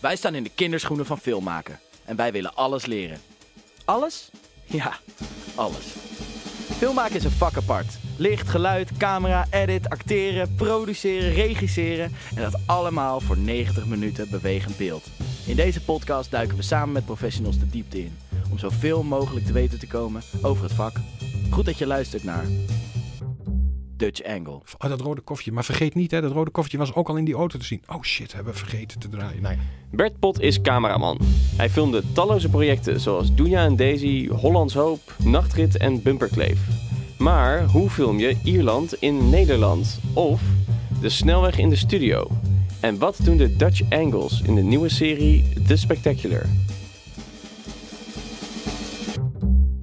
Wij staan in de kinderschoenen van filmmaken en wij willen alles leren. Alles? Ja, alles. Filmmaken is een vak apart. Licht, geluid, camera, edit, acteren, produceren, regisseren en dat allemaal voor 90 minuten bewegend beeld. In deze podcast duiken we samen met professionals de diepte in om zoveel mogelijk te weten te komen over het vak. Goed dat je luistert naar Dutch Angle. Oh, dat rode koffietje. Maar vergeet niet, hè, dat rode koffietje was ook al in die auto te zien. Oh shit, hebben we vergeten te draaien. Nee. Bert Pot is cameraman. Hij filmde talloze projecten zoals Doenja en Daisy, Hollands Hoop, Nachtrit en Bumperkleef. Maar hoe film je Ierland in Nederland? Of de snelweg in de studio? En wat doen de Dutch Angles in de nieuwe serie The Spectacular?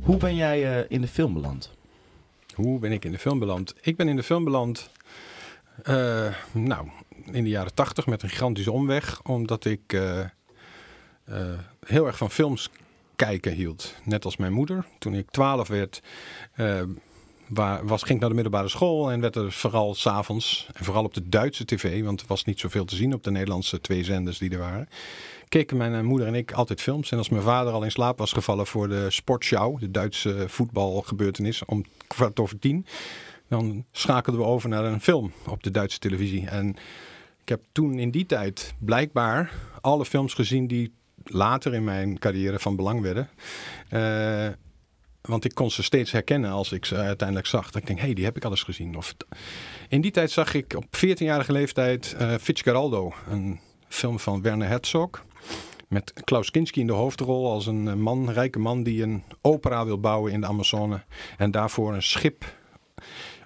Hoe ben jij eh, in de film beland? Hoe ben ik in de film beland? Ik ben in de film beland, eh, nou, in de jaren tachtig met een gigantische omweg. Omdat ik eh, eh, heel erg van films kijken hield. Net als mijn moeder. Toen ik twaalf werd, waar, was, ging ik naar de middelbare school en werd er vooral s'avonds, en vooral op de Duitse tv, want er was niet zoveel te zien op de Nederlandse twee zenders die er waren, keken mijn eh, moeder en ik altijd films. En als mijn vader al in slaap was gevallen voor de sportshow, de Duitse voetbalgebeurtenis, om kwart over tien, dan schakelden we over naar een film op de Duitse televisie. En ik heb toen in die tijd blijkbaar alle films gezien die later in mijn carrière van belang werden. Eh, want ik kon ze steeds herkennen als ik ze uiteindelijk zag. Dat ik denk, hé, hey, die heb ik al eens gezien. Of, in die tijd zag ik op 14-jarige leeftijd uh, Fitzgeraldo, een film van Werner Herzog. Met Klaus Kinski in de hoofdrol als een man, rijke man die een opera wil bouwen in de Amazone. En daarvoor een schip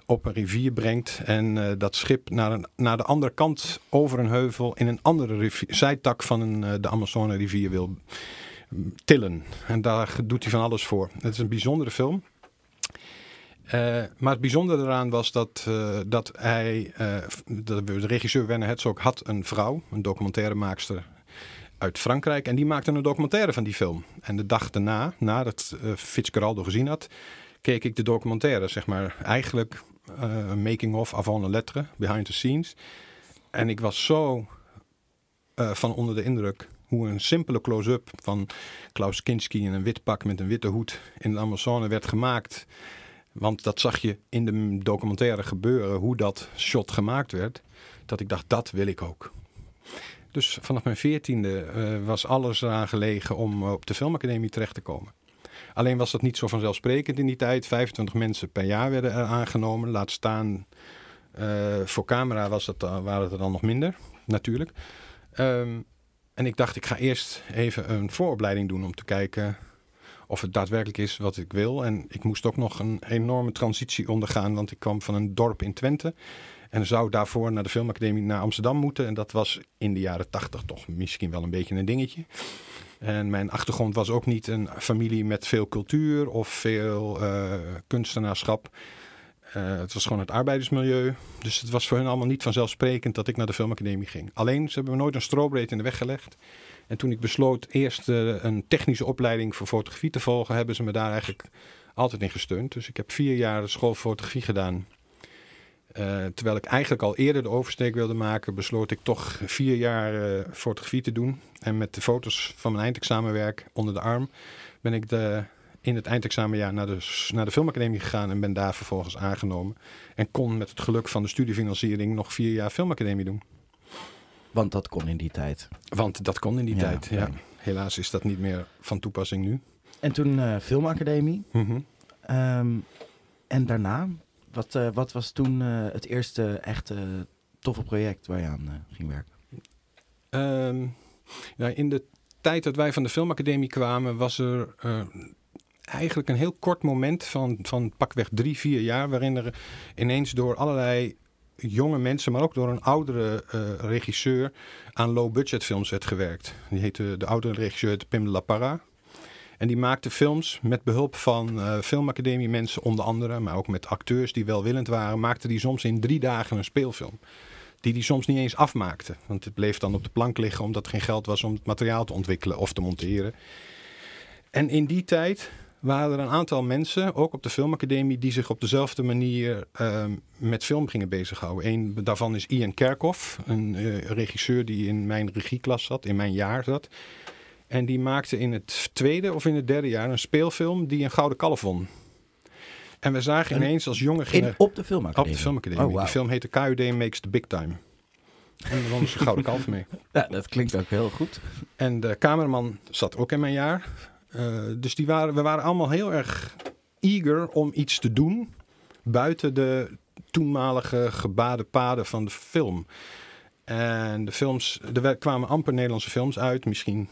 op een rivier brengt. En uh, dat schip naar, een, naar de andere kant over een heuvel in een andere rivier, zijtak van een, uh, de Amazone rivier wil tillen. En daar doet hij van alles voor. Het is een bijzondere film. Maar het bijzondere eraan was dat, dat hij, uh, de, de, regisseur Werner Herzog had een vrouw, een documentairemaakster uit Frankrijk. En die maakte een documentaire van die film. En de dag daarna, nadat uh, Fitzgeraldo gezien had, keek ik de documentaire, zeg maar, eigenlijk een making-of avant la lettre, behind the scenes. En ik was zo van onder de indruk hoe een simpele close-up van Klaus Kinski in een wit pak met een witte hoed in de Amazone werd gemaakt. Want dat zag je in de documentaire gebeuren, hoe dat shot gemaakt werd. Dat ik dacht, dat wil ik ook. Dus vanaf mijn veertiende uh, was alles eraan gelegen om op de filmacademie terecht te komen. Alleen was dat niet zo vanzelfsprekend in die tijd. 25 mensen per jaar werden er aangenomen. Laat staan, uh, voor camera was uh, waren het er dan nog minder, natuurlijk. Um, en ik dacht, ik ga eerst even een vooropleiding doen om te kijken of het daadwerkelijk is wat ik wil. En ik moest ook nog een enorme transitie ondergaan, want ik kwam van een dorp in Twente. En zou daarvoor naar de filmacademie naar Amsterdam moeten. En dat was in de jaren tachtig toch misschien wel een beetje een dingetje. En mijn achtergrond was ook niet een familie met veel cultuur of veel uh, kunstenaarschap. Uh, het was gewoon het arbeidersmilieu. Dus het was voor hen allemaal niet vanzelfsprekend dat ik naar de filmacademie ging. Alleen, ze hebben me nooit een strobreed in de weg gelegd. En toen ik besloot eerst uh, een technische opleiding voor fotografie te volgen, hebben ze me daar eigenlijk altijd in gesteund. Dus ik heb vier jaar de school fotografie gedaan. Uh, terwijl ik eigenlijk al eerder de oversteek wilde maken, besloot ik toch vier jaar fotografie te doen. En met de foto's van mijn eindexamenwerk onder de arm ben ik de in het eindexamenjaar naar de, naar de filmacademie gegaan en ben daar vervolgens aangenomen. En kon met het geluk van de studiefinanciering nog vier jaar filmacademie doen. Want dat kon in die tijd. Want dat kon in die ja, tijd, ja. ja. Helaas is dat niet meer van toepassing nu. En toen uh, filmacademie. Mm -hmm. um, en daarna, wat, uh, wat was toen uh, het eerste echte toffe project waar je aan ging werken? Um, nou, in de tijd dat wij van de filmacademie kwamen was er eigenlijk een heel kort moment van, van pakweg drie, vier jaar, waarin er ineens door allerlei jonge mensen, maar ook door een oudere regisseur aan low-budget films werd gewerkt. Die heette de oudere regisseur Pim La Parra. En die maakte films met behulp van uh, filmacademie mensen onder andere, maar ook met acteurs die welwillend waren, maakte die soms in drie dagen een speelfilm. Die die soms niet eens afmaakte. Want het bleef dan op de plank liggen omdat er geen geld was om het materiaal te ontwikkelen of te monteren. En in die tijd waren er een aantal mensen, ook op de filmacademie, die zich op dezelfde manier ehm, met film gingen bezighouden. Een daarvan is Ian Kerkhoff, een eh, regisseur die in mijn regieklas zat, in mijn jaar zat. En die maakte in het tweede of in het derde jaar een speelfilm die een Gouden Kalf won. En we zagen Een- ineens als jonge In, op de filmacademie? Op de filmacademie. Oh. Die film heette KUD Makes the Big Time. En daar won ze een Gouden Kalf mee. Ja, dat klinkt ook heel goed. En de cameraman zat ook in mijn jaar. Eh, dus die waren, we waren allemaal heel erg eager om iets te doen buiten de toenmalige gebade paden van de film. En de films, er kwamen amper Nederlandse films uit, misschien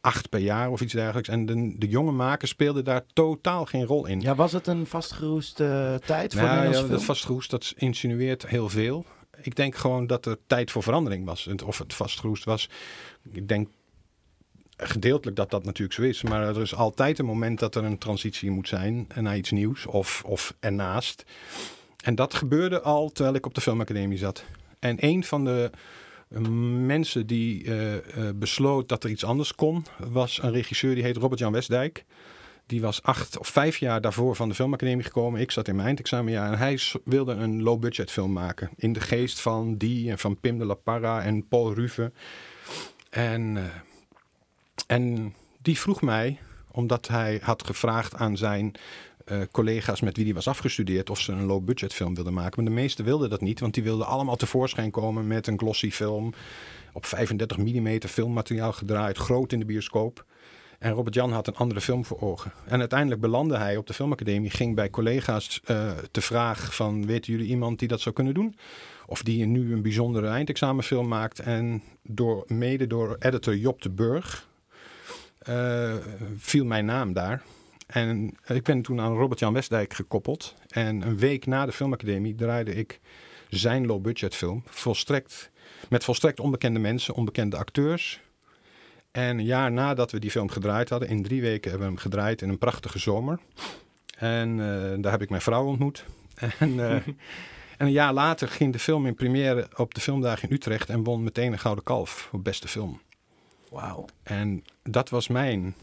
acht per jaar of iets dergelijks. En de, de jonge makers speelden daar totaal geen rol in. Ja, was het een vastgeroeste eh, tijd voor Nou, ja, dat vastgeroest, dat insinueert heel veel. Ik denk gewoon dat er tijd voor verandering was. Of het vastgeroest was. Ik denk gedeeltelijk dat dat natuurlijk zo is. Maar er is altijd een moment dat er een transitie moet zijn naar iets nieuws. Of, of ernaast. En dat gebeurde al terwijl ik op de filmacademie zat. En een van de mensen die eh, besloot dat er iets anders kon... was een regisseur die heet Robert-Jan Westdijk. Die was acht of vijf jaar daarvoor van de filmacademie gekomen. Ik zat in mijn eindexamenjaar en hij wilde een low-budget film maken. In de geest van die en van Pim de La Parra en Paul Ruve. En, eh, en die vroeg mij, omdat hij had gevraagd aan zijn eh, collega's met wie hij was afgestudeerd... of ze een low-budget film wilden maken. Maar de meesten wilden dat niet, want die wilden allemaal tevoorschijn komen met een glossy film... op 35 mm filmmateriaal gedraaid, groot in de bioscoop... En Robert-Jan had een andere film voor ogen. En uiteindelijk belandde hij op de filmacademie, ging bij collega's eh te vraag van, weten jullie iemand die dat zou kunnen doen? Of die nu een bijzondere eindexamenfilm maakt. En door, mede door editor Job de Burg eh, viel mijn naam daar. En ik ben toen aan Robert-Jan Westdijk gekoppeld. En een week na de filmacademie draaide ik zijn low-budget film. Volstrekt, met volstrekt onbekende mensen, onbekende acteurs. En een jaar nadat we die film gedraaid hadden, in drie weken hebben we hem gedraaid in een prachtige zomer. En eh, daar heb ik mijn vrouw ontmoet. En, eh, en een jaar later ging de film in première op de filmdagen in Utrecht en won meteen een Gouden Kalf voor beste film. Wauw. En dat was mijn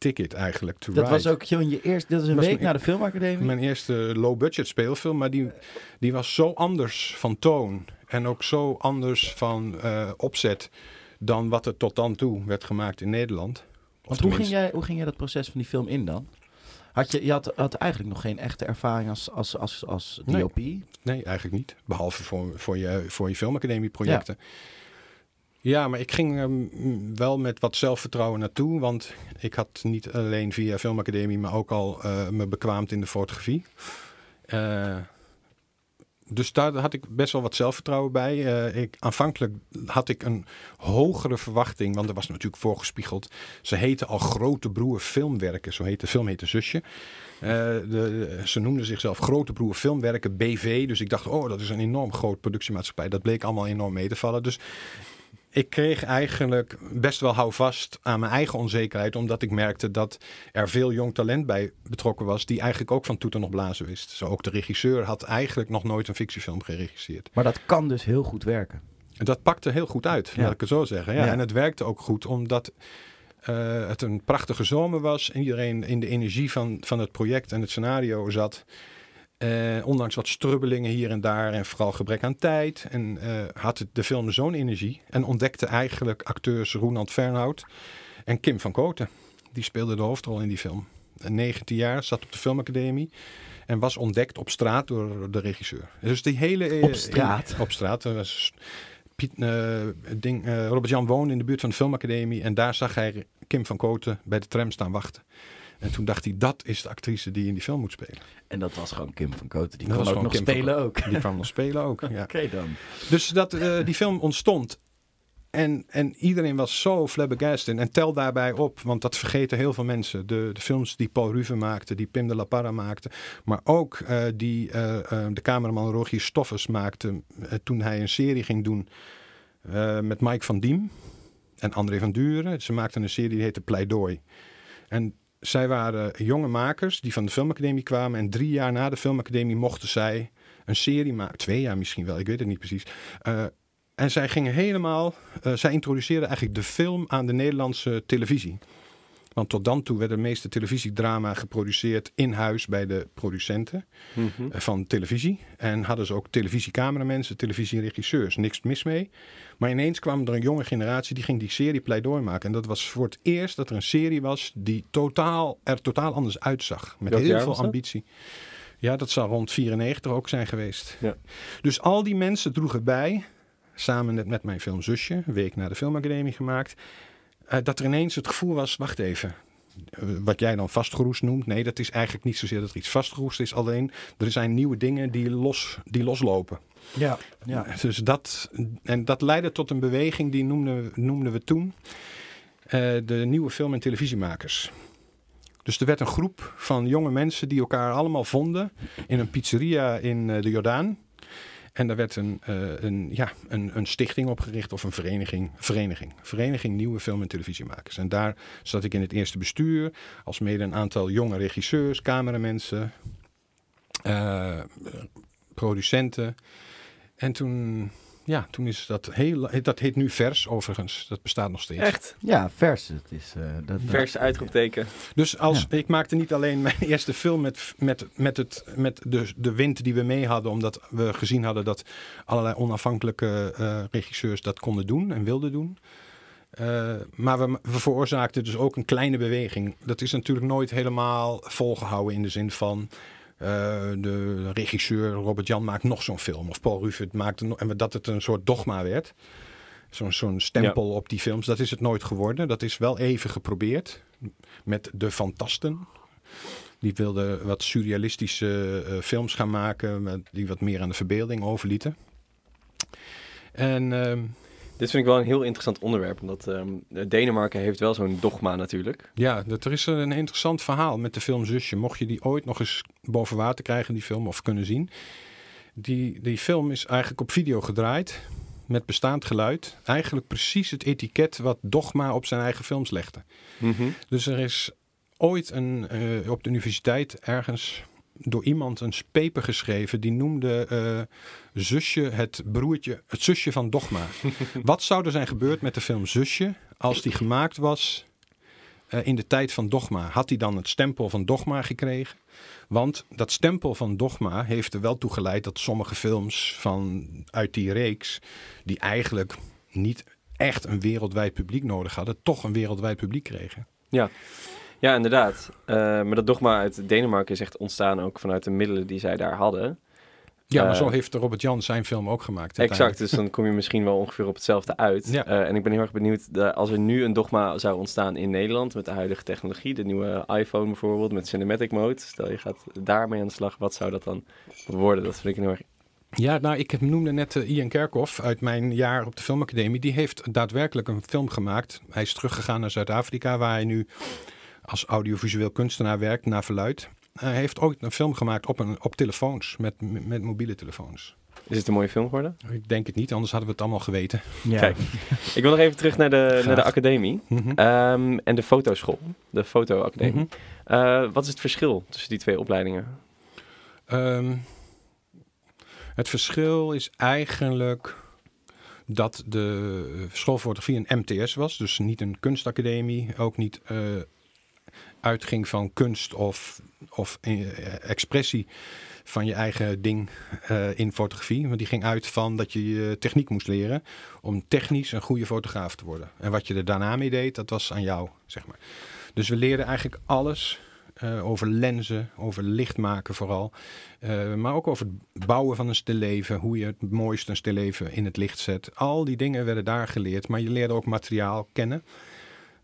ticket eigenlijk to Dat ride. was ook gewoon je eerste... Dat is een week mijn- na de filmacademie? Mijn eerste low-budget speelfilm, maar die, die was zo anders van toon en ook zo anders van eh, opzet dan wat er tot dan toe werd gemaakt in Nederland. Want hoe ging, jij, hoe ging jij dat proces van die film in dan? Had je, je had, had eigenlijk nog geen echte ervaring als, als, als, als. DOP. Nee, eigenlijk niet. Behalve voor, voor je, voor je filmacademie-projecten. Ja. Maar ik ging wel met wat zelfvertrouwen naartoe. Want ik had niet alleen via filmacademie, maar ook al eh, me bekwaamd in de fotografie. Eh, dus daar had ik best wel wat zelfvertrouwen bij. Eh, ik, aanvankelijk had ik een hogere verwachting, want er was natuurlijk voorgespiegeld. Ze heten al Grote Broer Filmwerken, zo heet de film heette Zusje. De- ze noemden zichzelf Grote Broer Filmwerken BV. Dus ik dacht, oh, dat is een enorm groot productiemaatschappij. Dat bleek allemaal enorm mee te vallen. Dus ik kreeg eigenlijk best wel houvast aan mijn eigen onzekerheid. Omdat ik merkte dat er veel jong talent bij betrokken was. Die eigenlijk ook van toeten nog blazen wist. Zo ook de regisseur had eigenlijk nog nooit een fictiefilm geregisseerd. Maar dat kan dus heel goed werken. En dat pakte heel goed uit, Ja. laat ik het zo zeggen. Ja, Ja. En het werkte ook goed, omdat eh, het een prachtige zomer was. En iedereen in de energie van, van het project en het scenario zat. Eh, ondanks wat strubbelingen hier en daar en vooral gebrek aan tijd. En eh, had de film zo'n energie. En ontdekte eigenlijk acteurs Roeland Fernhout en Kim van Koten. Die speelden de hoofdrol in die film. Een 19 jaar, zat op de filmacademie. En was ontdekt op straat door de regisseur. Dus die hele... eh, Op straat? op straat. Was Piet, ding, Robert-Jan woonde in de buurt van de filmacademie. En daar zag hij Kim van Koten bij de tram staan wachten. En toen dacht hij, dat is de actrice die in die film moet spelen. En dat was gewoon Kim van Koten. Die Dat was ook nog van spelen ook. Die kwam nog spelen ook. Ja. Oké dan. Dus dat, eh, die film ontstond. En, en iedereen was zo flabbergasted. En tel daarbij op, want dat vergeten heel veel mensen. De, de films die Paul Ruve maakte, die Pim de La Parra maakte. Maar ook eh, die eh, de cameraman Rogier Stoffers maakte toen hij een serie ging doen met Mike van Diem en André van Duren. Ze maakten een serie die heette Pleidooi. En zij waren jonge makers die van de filmacademie kwamen. En drie jaar na de filmacademie mochten zij een serie maken. Twee jaar misschien wel, ik weet het niet precies. Eh, en zij gingen helemaal, eh, zij introduceerden eigenlijk de film aan de Nederlandse televisie. Want tot dan toe werden de meeste televisiedrama geproduceerd in huis bij de producenten Mhm. eh, van televisie. En hadden ze ook televisiecameramensen, televisieregisseurs. Niks mis mee. Maar ineens kwam er een jonge generatie die ging die serie pleidooi maken. En dat was voor het eerst dat er een serie was die totaal, er totaal anders uitzag. Met Welk heel veel ambitie. Ja, dat zal rond 94 ook zijn geweest. Ja. Dus al die mensen droegen bij, samen met, met mijn film Zusje, een week na de filmacademie gemaakt, dat er ineens het gevoel was, wacht even, eh, wat jij dan vastgeroest noemt. Nee, dat is eigenlijk niet zozeer dat er iets vastgeroest is, alleen er zijn nieuwe dingen die, los, die loslopen. Ja, ja. Dus dat, en dat leidde tot een beweging die noemden, we- noemden we toen eh, de nieuwe film- en televisiemakers. Dus er werd een groep van jonge mensen die elkaar allemaal vonden in een pizzeria in eh, de Jordaan. En daar werd een, eh, een, ja, een, een stichting opgericht of een vereniging. Vereniging. Vereniging Nieuwe Film- en Televisiemakers. En daar zat ik in het eerste bestuur. Als mede een aantal jonge regisseurs, cameramensen, eh, producenten. En toen, ja, toen is dat heel... Dat heet nu Vers overigens. Dat bestaat nog steeds. Echt? ja vers. Het is, eh, dat, Vers uitroepteken. Dus als, ik maakte niet alleen mijn eerste film met, met, met, het, met de, de wind die we mee hadden, omdat we gezien hadden dat allerlei onafhankelijke eh, regisseurs dat konden doen en wilden doen. Eh, maar we, we veroorzaakten dus ook een kleine beweging. Dat is natuurlijk nooit helemaal volgehouden in de zin van. Eh, de regisseur Robert Jan maakt nog zo'n film. Of Paul Rufert maakt een, en dat het een soort dogma werd. Zo'n zo'n stempel op die films. Dat is het nooit geworden. Dat is wel even geprobeerd met de Fantasten. Die wilden wat surrealistische eh, films gaan maken, met- die wat meer aan de verbeelding overlieten. En ehm, Dit vind ik wel een heel interessant onderwerp, omdat ehm, Denemarken heeft wel zo'n dogma natuurlijk. ja, dat, er is een interessant verhaal met de film Zusje. Mocht je die ooit nog eens boven water krijgen, die film, of kunnen zien. Die, die film is eigenlijk op video gedraaid, met bestaand geluid. Eigenlijk precies het etiket wat Dogma op zijn eigen films legde. Mhm. Dus er is ooit een, eh, op de universiteit ergens door iemand een paper geschreven die noemde eh, zusje het broertje, het zusje van Dogma. Wat zou er zijn gebeurd met de film Zusje als die gemaakt was eh, in de tijd van Dogma? Had hij dan het stempel van Dogma gekregen? Want dat stempel van Dogma heeft er wel toe geleid dat sommige films van uit die reeks, die eigenlijk niet echt een wereldwijd publiek nodig hadden, toch een wereldwijd publiek kregen. Ja, inderdaad. Eh, maar dat dogma uit Denemarken is echt ontstaan ook vanuit de middelen die zij daar hadden. Ja, maar Eh, zo heeft Robert Jan zijn film ook gemaakt. Exact, dus dan kom je misschien wel ongeveer op hetzelfde uit. Ja. Eh, en ik ben heel erg benieuwd, de- als er nu een dogma zou ontstaan in Nederland met de huidige technologie, de nieuwe iPhone bijvoorbeeld met cinematic mode, stel je gaat daarmee aan de slag, wat zou dat dan worden? Dat vind ik heel erg... Ja, nou, ik noemde net eh, Ian Kerkhoff uit mijn jaar op de filmacademie. Die heeft daadwerkelijk een film gemaakt. Hij is teruggegaan naar Zuid-Afrika, waar hij nu als audiovisueel kunstenaar werkt, naar verluid. Hij heeft ooit een film gemaakt op, een, op telefoons, met, met mobiele telefoons. Is het een mooie film geworden? Ik denk het niet, anders hadden we het allemaal geweten. ja. Kijk. Ik wil nog even terug naar de, naar de academie Mhm. Ehm, en de fotoschool, de fotoacademie. Eh, wat is het verschil tussen die twee opleidingen? Ehm, het verschil is eigenlijk dat de school voor fotografie een MTS was. Dus niet een kunstacademie. Ook niet eh, uitging van kunst of, of eh, expressie van je eigen ding eh, in fotografie. Maar die ging uit van dat je je techniek moest leren om technisch een goede fotograaf te worden. En wat je er daarna mee deed, dat was aan jou, zeg maar. Dus we leerden eigenlijk alles eh, over lenzen, over licht maken vooral. Maar ook over het bouwen van een stilleven, hoe je het mooiste een stilleven in het licht zet. Al die dingen werden daar geleerd, maar je leerde ook materiaal kennen.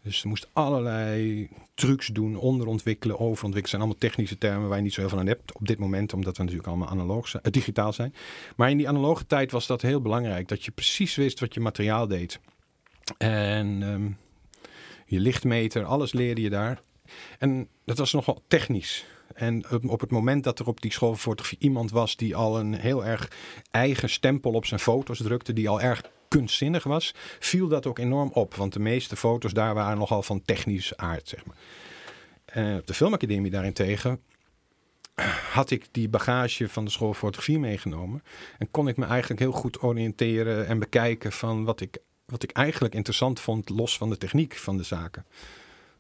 Dus je moest allerlei trucs doen, onderontwikkelen, overontwikkelen. zijn allemaal technische termen waar je niet zo heel veel aan hebt op dit moment, omdat we natuurlijk allemaal analoog zijn, eh, digitaal zijn. Maar in die analoge tijd was dat heel belangrijk, dat je precies wist wat je materiaal deed. En ehm, je lichtmeter, alles leerde je daar. En dat was nogal technisch. En op- het moment dat er op die school iemand was die al een heel erg eigen stempel op zijn foto's drukte, die al erg kunstzinnig was, viel dat ook enorm op. Want de meeste foto's daar waren nogal van technisch aard, zeg maar. En op de filmacademie daarentegen had ik die bagage van de school fotografie meegenomen. En kon ik me eigenlijk heel goed oriënteren en bekijken van wat ik, wat ik eigenlijk interessant vond, los van de techniek van de zaken.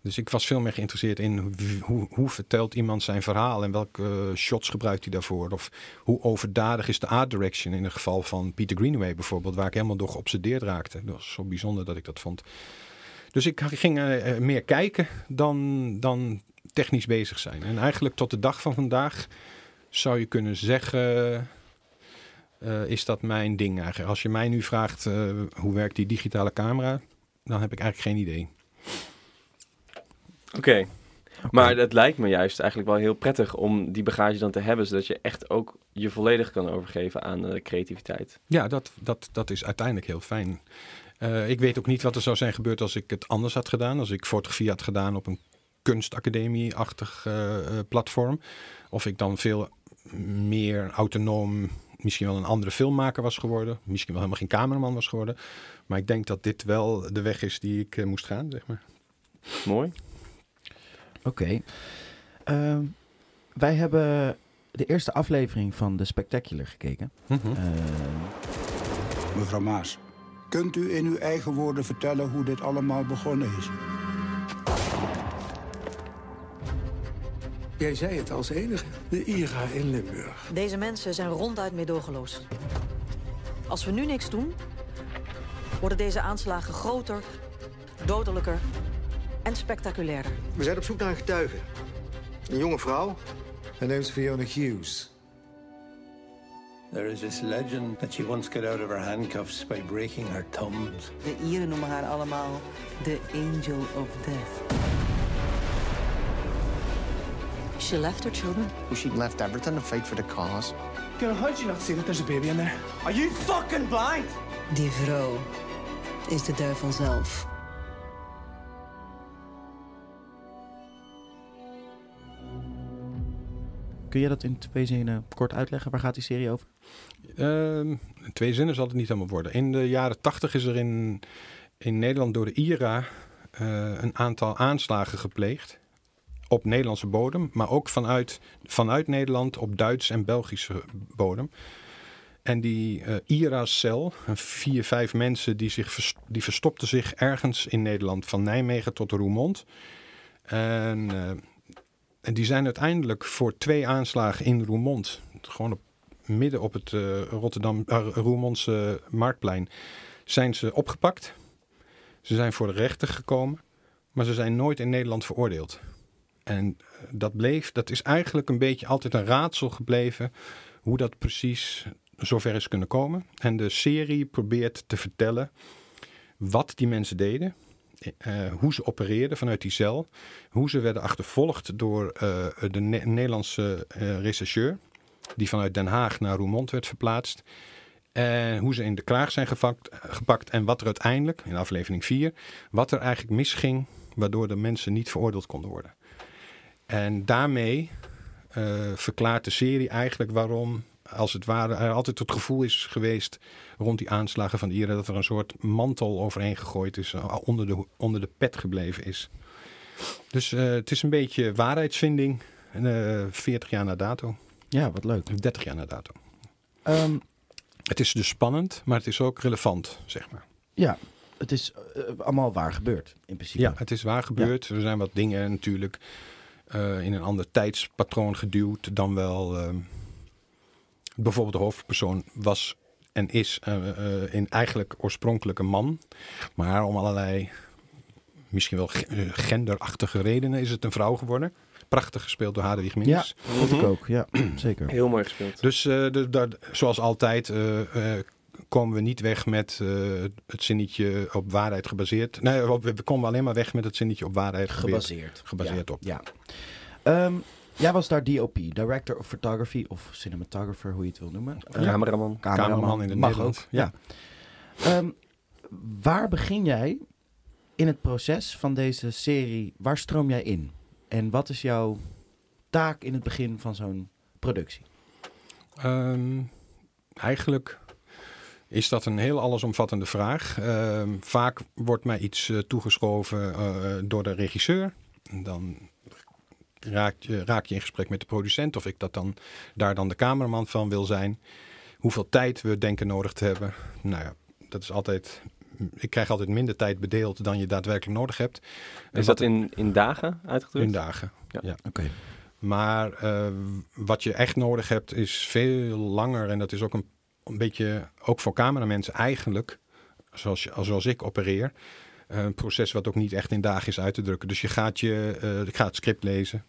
Dus ik was veel meer geïnteresseerd in hoe, hoe, vertelt iemand zijn verhaal en welke eh, shots gebruikt hij daarvoor. Of hoe overdadig is de art direction in het geval van Peter Greenaway bijvoorbeeld, waar ik helemaal door geobsedeerd raakte. Dat was zo bijzonder dat ik dat vond. Dus ik ging eh, eh, meer kijken dan, dan technisch bezig zijn. En eigenlijk tot de dag van vandaag zou je kunnen zeggen, is dat mijn ding eigenlijk. Als je mij nu vraagt hoe werkt die digitale camera, dan heb ik eigenlijk geen idee. Oké. Maar het lijkt me juist eigenlijk wel heel prettig om die bagage dan te hebben, zodat je echt ook je volledig kan overgeven aan de creativiteit. Ja, dat, dat, dat is uiteindelijk heel fijn. Eh, ik weet ook niet wat er zou zijn gebeurd als ik het anders had gedaan. Als ik fotografie had gedaan op een kunstacademie-achtig eh, eh, platform. Of ik dan veel meer autonoom, misschien wel een andere filmmaker was geworden. Misschien wel helemaal geen cameraman was geworden. Maar ik denk dat dit wel de weg is die ik eh, moest gaan, zeg maar. Mooi. Oké. Ehm, wij hebben de eerste aflevering van The Spectacular gekeken. Ehm, Mevrouw Maas, kunt u in uw eigen woorden vertellen hoe dit allemaal begonnen is? Jij zei het als enige. De IRA in Limburg. Deze mensen zijn ronduit meedogenloos. Als we nu niks doen, worden deze aanslagen groter, dodelijker en spectaculairder. We zijn op zoek naar een getuige. Een jonge vrouw. Her name's Fiona Hughes. There is this legend that she once got out of her handcuffs by breaking her thumbs. De Ieren noemen haar allemaal de Angel of Death. She left her children. She left everything to fight for the cause. Girl, how did you not see that there's a baby in there? Are you fucking blind? Die vrouw is de duivel zelf. Kun je dat in twee zinnen kort uitleggen? Waar gaat die serie over? Ehm, in twee zinnen zal het niet helemaal worden. In de jaren tachtig is er in, in Nederland door de IRA eh, een aantal aanslagen gepleegd. Op Nederlandse bodem, maar ook vanuit, vanuit Nederland op Duits en Belgische bodem. En die eh, IRA-cel, vier, vijf mensen, die, zich die verstopten zich ergens in Nederland, van Nijmegen tot Roermond. En, eh, en die zijn uiteindelijk voor twee aanslagen in Roermond, gewoon op, midden op het eh, Rotterdam, uh, marktplein, zijn ze opgepakt. Ze zijn voor de rechter gekomen, maar ze zijn nooit in Nederland veroordeeld. En eh, dat bleef, dat is eigenlijk een beetje altijd een raadsel gebleven hoe dat precies zover is kunnen komen. En de serie probeert te vertellen wat die mensen deden, eh, hoe ze opereerden vanuit die cel, hoe ze werden achtervolgd door eh, de Ne- Nederlandse eh, rechercheur, die vanuit Den Haag naar Roermond werd verplaatst. En hoe ze in de kraag zijn gepakt, gepakt en wat er uiteindelijk, in aflevering 4, wat er eigenlijk misging, waardoor de mensen niet veroordeeld konden worden. En daarmee verklaart de serie eigenlijk waarom, als het ware, er altijd het gevoel is geweest rond die aanslagen van Ieren dat er een soort mantel overheen gegooid is, eh, onder de, onder de pet gebleven is. Dus eh, het is een beetje waarheidsvinding, eh 40 jaar na dato, Ja, wat leuk. 30 jaar na dato. Ehm, Het is dus spannend, maar het is ook relevant, zeg maar. ja, het is allemaal waar gebeurd, in principe. Ja, het is waar gebeurd. Er zijn wat dingen natuurlijk in een ander tijdspatroon geduwd dan wel. ehm, bijvoorbeeld de hoofdpersoon was en is eh, eh, in eigenlijk oorspronkelijk een man. Maar om allerlei misschien wel eh, genderachtige redenen is het een vrouw geworden. Prachtig gespeeld door Hadewig Minnes. Vond ik ook, ja, zeker. Heel mooi gespeeld. Dus eh, de, de- zoals altijd eh, eh, komen we niet weg met eh, het zinnetje op waarheid gebaseerd. Nee, op- we komen alleen maar weg met het zinnetje op waarheid gebaseerd. Gebaseerd. Gebaseerd ja, op. Ja. Ehm, jij was daar DOP, Director of Photography of Cinematographer, hoe je het wil noemen. Eh, Cameraman. Cameraman in het mag ook. Ja. Ehm, waar begin jij in het proces van deze serie? Waar stroom jij in? En wat is jouw taak in het begin van zo'n productie? Ehm, eigenlijk is dat een heel allesomvattende vraag. Ehm, vaak wordt mij iets eh, toegeschoven eh, door de regisseur. En Dan raak je, raak je in gesprek met de producent of ik dat dan, daar dan de cameraman van wil zijn. Hoeveel tijd we denken nodig te hebben. Nou ja, dat is altijd ik krijg altijd minder tijd bedeeld dan je daadwerkelijk nodig hebt. Is dat in, in dagen uitgedrukt? in dagen? Ja. Ja. Oké. Maar eh, wat je echt nodig hebt is veel langer. En dat is ook een, een beetje, ook voor cameramensen eigenlijk, zoals, je, zoals ik opereer, een proces wat ook niet echt in dagen is uit te drukken. Dus je gaat, je, eh, ik ga het script lezen.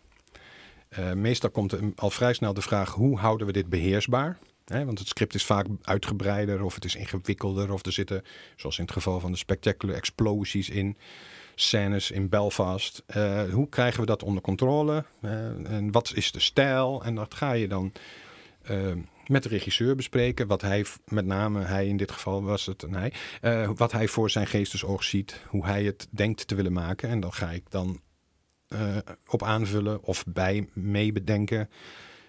Eh, meestal komt er al vrij snel de vraag, hoe houden we dit beheersbaar? Hè, want het script is vaak uitgebreider of het is ingewikkelder. Of er zitten, zoals in het geval van de spectacular explosies in scènes in Belfast. Eh, hoe krijgen we dat onder controle? Eh, en wat is de stijl? En dat ga je dan met de regisseur bespreken. Wat hij, met name hij in dit geval was het een hij, wat hij voor zijn geestesoog ziet. Hoe hij het denkt te willen maken. En dan ga ik dan eh, op aanvullen of bij mee bedenken.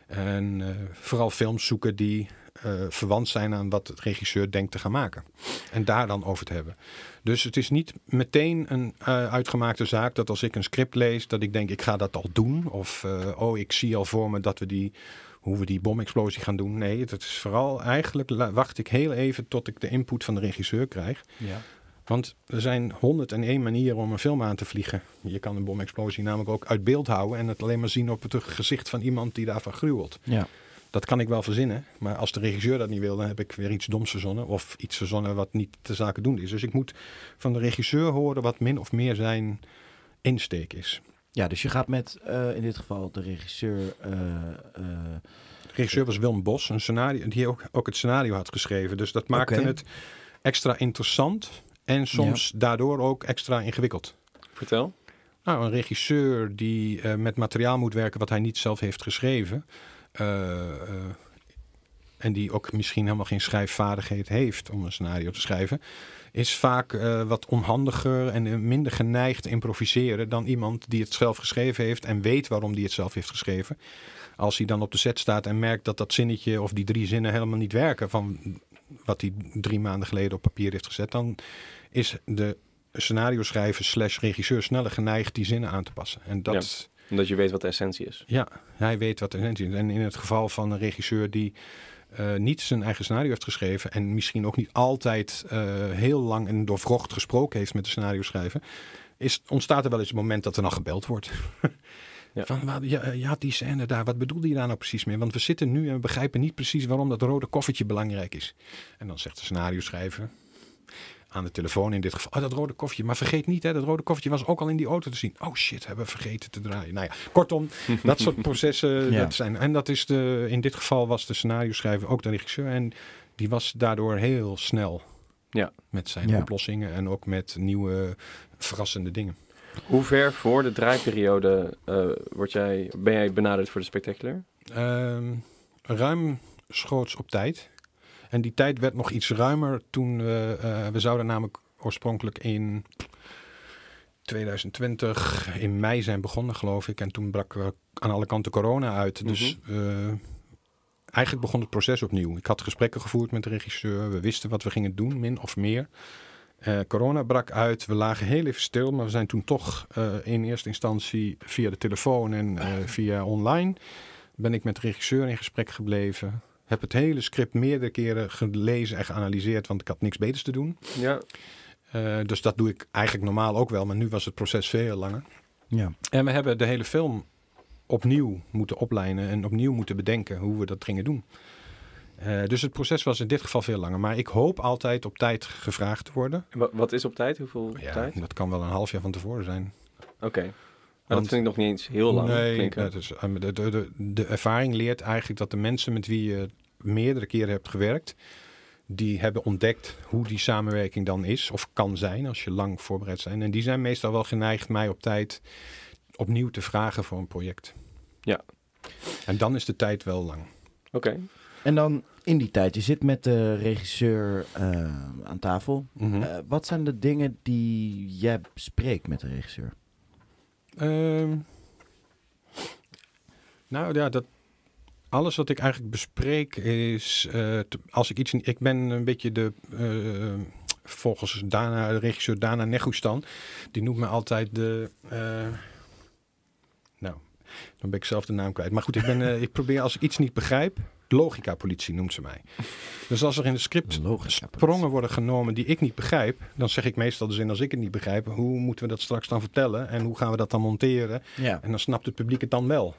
En eh, vooral films zoeken die eh, verwant zijn aan wat de regisseur denkt te gaan maken. En daar dan over te hebben. Dus het is niet meteen een uitgemaakte zaak dat als ik een script lees, dat ik denk ik ga dat al doen. Of oh, ik zie al voor me dat we die, hoe we die bomexplosie gaan doen. Nee, het is vooral eigenlijk wacht ik heel even tot ik de input van de regisseur krijg. Ja. Want er zijn 101 manieren om een film aan te vliegen. Je kan een bomexplosie namelijk ook uit beeld houden en het alleen maar zien op het gezicht van iemand die daarvan gruwelt. Ja. Dat kan ik wel verzinnen, maar als de regisseur dat niet wil, dan heb ik weer iets doms verzonnen of iets verzonnen wat niet de zaken doen is. Dus ik moet van de regisseur horen wat min of meer zijn insteek is. Ja, dus je gaat met eh, in dit geval de regisseur. eh, eh, De regisseur was Willem Bos, een scenario, die ook, ook het scenario had geschreven. Dus dat maakte het extra interessant en soms daardoor ook extra ingewikkeld. Vertel. Nou, een regisseur die eh, met materiaal moet werken wat hij niet zelf heeft geschreven. eh, eh, en die ook misschien helemaal geen schrijfvaardigheid heeft om een scenario te schrijven. Is vaak eh, wat onhandiger en minder geneigd te improviseren dan iemand die het zelf geschreven heeft en weet waarom die het zelf heeft geschreven. Als hij dan op de set staat en merkt dat dat zinnetje of die drie zinnen helemaal niet werken van wat hij drie maanden geleden op papier heeft gezet, dan is de scenario schrijver slash regisseur sneller geneigd die zinnen aan te passen. En dat, Omdat je weet wat de essentie is. ja, hij weet wat de essentie is. En in het geval van een regisseur die eh, niet zijn eigen scenario heeft geschreven en misschien ook niet altijd eh, heel lang en doorvrocht gesproken heeft met de scenario schrijver, is, ontstaat er wel eens een moment dat er dan gebeld wordt. Ja. Van, wat, ja, je had die scène daar, wat bedoelde je daar nou precies mee? Want we zitten nu en we begrijpen niet precies waarom dat rode koffertje belangrijk is. En dan zegt de scenario schrijver aan de telefoon in dit geval, oh, dat rode koffertje. Maar vergeet niet, hè, dat rode koffertje was ook al in die auto te zien. Oh shit, hebben we vergeten te draaien. Nou ja, kortom, dat soort processen Ja. dat zijn. En dat is de, in dit geval was de scenario schrijver ook de regisseur. En die was daardoor heel snel Ja. met zijn Ja. oplossingen en ook met nieuwe verrassende dingen. Hoe ver voor de draaiperiode word jij, ben jij benaderd voor de Spectacular? Ehm, ruim schoots op tijd. En die tijd werd nog iets ruimer toen we, eh, we zouden namelijk oorspronkelijk in 2020 in mei zijn begonnen, geloof ik. En toen brak er aan alle kanten corona uit. Dus eh, eigenlijk begon het proces opnieuw. Ik had gesprekken gevoerd met de regisseur. We wisten wat we gingen doen, min of meer. Eh, corona brak uit. We lagen heel even stil, maar we zijn toen toch eh, in eerste instantie via de telefoon en eh, via online ben ik met de regisseur in gesprek gebleven. Heb het hele script meerdere keren gelezen en geanalyseerd, want ik had niks beters te doen. Ja. Eh, dus dat doe ik eigenlijk normaal ook wel, maar nu was het proces veel langer. ja. En we hebben de hele film opnieuw moeten oplijnen en opnieuw moeten bedenken hoe we dat gingen doen. Eh, dus het proces was in dit geval veel langer. Maar ik hoop altijd op tijd gevraagd te worden. Wa- Wat is op tijd? Hoeveel Ja, tijd? dat kan wel een half jaar van tevoren zijn. Oké. Maar dat vind ik nog niet eens heel lang Nee, klinken. dat is, eh, de, de, de, de ervaring leert eigenlijk dat de mensen met wie je meerdere keren hebt gewerkt, die hebben ontdekt hoe die samenwerking dan is of kan zijn als je lang voorbereid zijn. En die zijn meestal wel geneigd mij op tijd opnieuw te vragen voor een project. Ja. En dan is de tijd wel lang. Oké. En dan in die tijd, je zit met de regisseur eh, aan tafel. Mhm. Eh, wat zijn de dingen die jij bespreekt met de regisseur? Ehm, nou ja, dat, alles wat ik eigenlijk bespreek is, eh, als ik iets, ik ben een beetje de, volgens Dana, de regisseur Dana Negustan, die noemt me altijd de, nou, dan ben ik zelf de naam kwijt. Maar goed, ik, ben, ik probeer als ik iets niet begrijp, logica-politie noemt ze mij. Dus als er in de script sprongen worden genomen die ik niet begrijp, dan zeg ik meestal de zin als ik het niet begrijp, hoe moeten we dat straks dan vertellen en hoe gaan we dat dan monteren? Ja. En dan snapt het publiek het dan wel.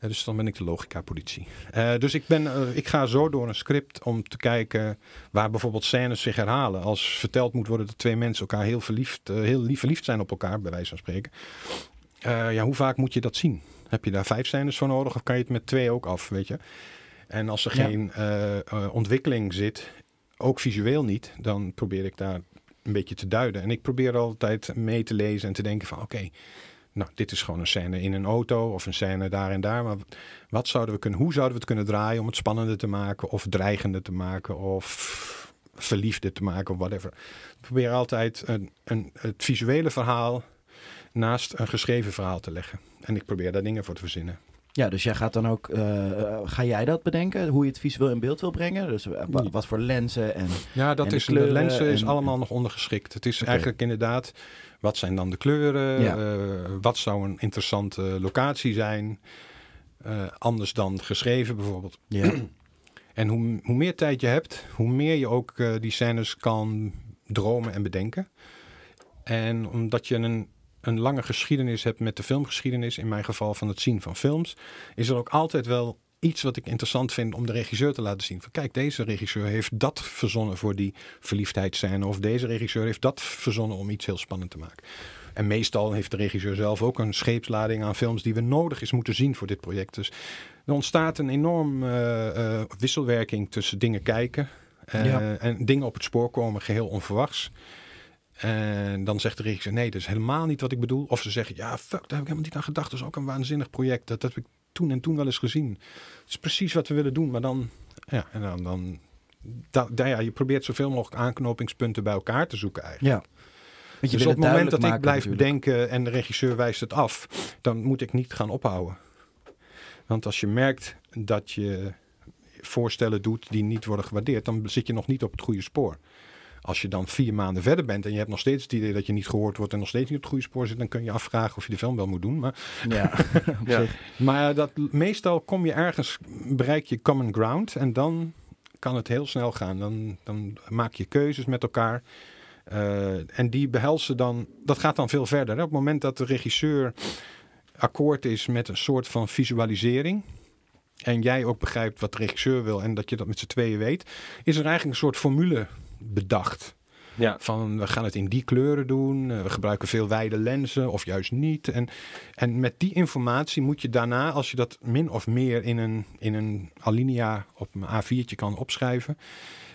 Eh, dus dan ben ik de logica-politie. Eh, dus ik, ben, eh, ik ga zo door een script om te kijken waar bijvoorbeeld scènes zich herhalen. Als verteld moet worden dat twee mensen elkaar heel, verliefd, heel lief verliefd zijn op elkaar, bij wijze van spreken. Ja, hoe vaak moet je dat zien? Heb je daar vijf scènes voor nodig of kan je het met twee ook af, weet je? En als er Ja. geen eh, eh, ontwikkeling zit, ook visueel niet, dan probeer ik daar een beetje te duiden. En ik probeer altijd mee te lezen en te denken van oké, nou dit is gewoon een scène in een auto of een scène daar en daar. Maar wat zouden we kunnen, hoe zouden we het kunnen draaien om het spannender te maken of dreigender te maken of verliefder te maken of whatever. Ik probeer altijd een, een, het visuele verhaal naast een geschreven verhaal te leggen. En ik probeer daar dingen voor te verzinnen. Ja, dus jij gaat dan ook, eh, eh, ga jij dat bedenken, hoe je het visueel in beeld wil brengen? Dus eh, wa- wat voor lenzen en Ja, dat en is, de lenzen is allemaal nog ondergeschikt. Het is eigenlijk inderdaad, wat zijn dan de kleuren? Ja. Wat zou een interessante locatie zijn? Anders dan geschreven bijvoorbeeld. Ja. En hoe, hoe meer tijd je hebt, hoe meer je ook die scènes kan dromen en bedenken. En omdat je een, een lange geschiedenis hebt met de filmgeschiedenis, in mijn geval van het zien van films, is er ook altijd wel iets wat ik interessant vind om de regisseur te laten zien. Van kijk, deze regisseur heeft dat verzonnen voor die verliefdheidsscène. Of deze regisseur heeft dat verzonnen om iets heel spannend te maken. En meestal heeft de regisseur zelf ook een scheepslading aan films die we nodig is moeten zien voor dit project. Dus er ontstaat een enorm eh, eh, wisselwerking tussen dingen kijken eh, Ja. en dingen op het spoor komen, geheel onverwachts. En dan zegt de regisseur, nee, dat is helemaal niet wat ik bedoel. Of ze zeggen, ja, fuck, daar heb ik helemaal niet aan gedacht. Dat is ook een waanzinnig project. Dat, dat heb ik toen en toen wel eens gezien. Het is precies wat we willen doen, maar dan... Ja, en dan... dan da- da- ja, je probeert zoveel mogelijk aanknopingspunten bij elkaar te zoeken eigenlijk. Ja. Want je dus op het moment dat ik blijf natuurlijk. bedenken en de regisseur wijst het af, dan moet ik niet gaan ophouden. Want als je merkt dat je voorstellen doet die niet worden gewaardeerd, dan zit je nog niet op het goede spoor. Als je dan vier maanden verder bent en je hebt nog steeds het idee dat je niet gehoord wordt en nog steeds niet op het goede spoor zit, dan kun je afvragen of je de film wel moet doen. Maar, Ja, op ja. zich. maar dat, meestal kom je ergens, bereik je common ground en dan kan het heel snel gaan. Dan, dan maak je keuzes met elkaar. Eh, en die behelzen dan, dat gaat dan veel verder. Hè? Op het moment dat de regisseur akkoord is met een soort van visualisering. En jij ook begrijpt wat de regisseur wil en dat je dat met z'n tweeën weet, is er eigenlijk een soort formule bedacht. Ja. Van we gaan het in die kleuren doen, eh, we gebruiken veel wijde lenzen of juist niet. En, en met die informatie moet je daarna, als je dat min of meer in een, in een alinea op een A4'tje kan opschrijven,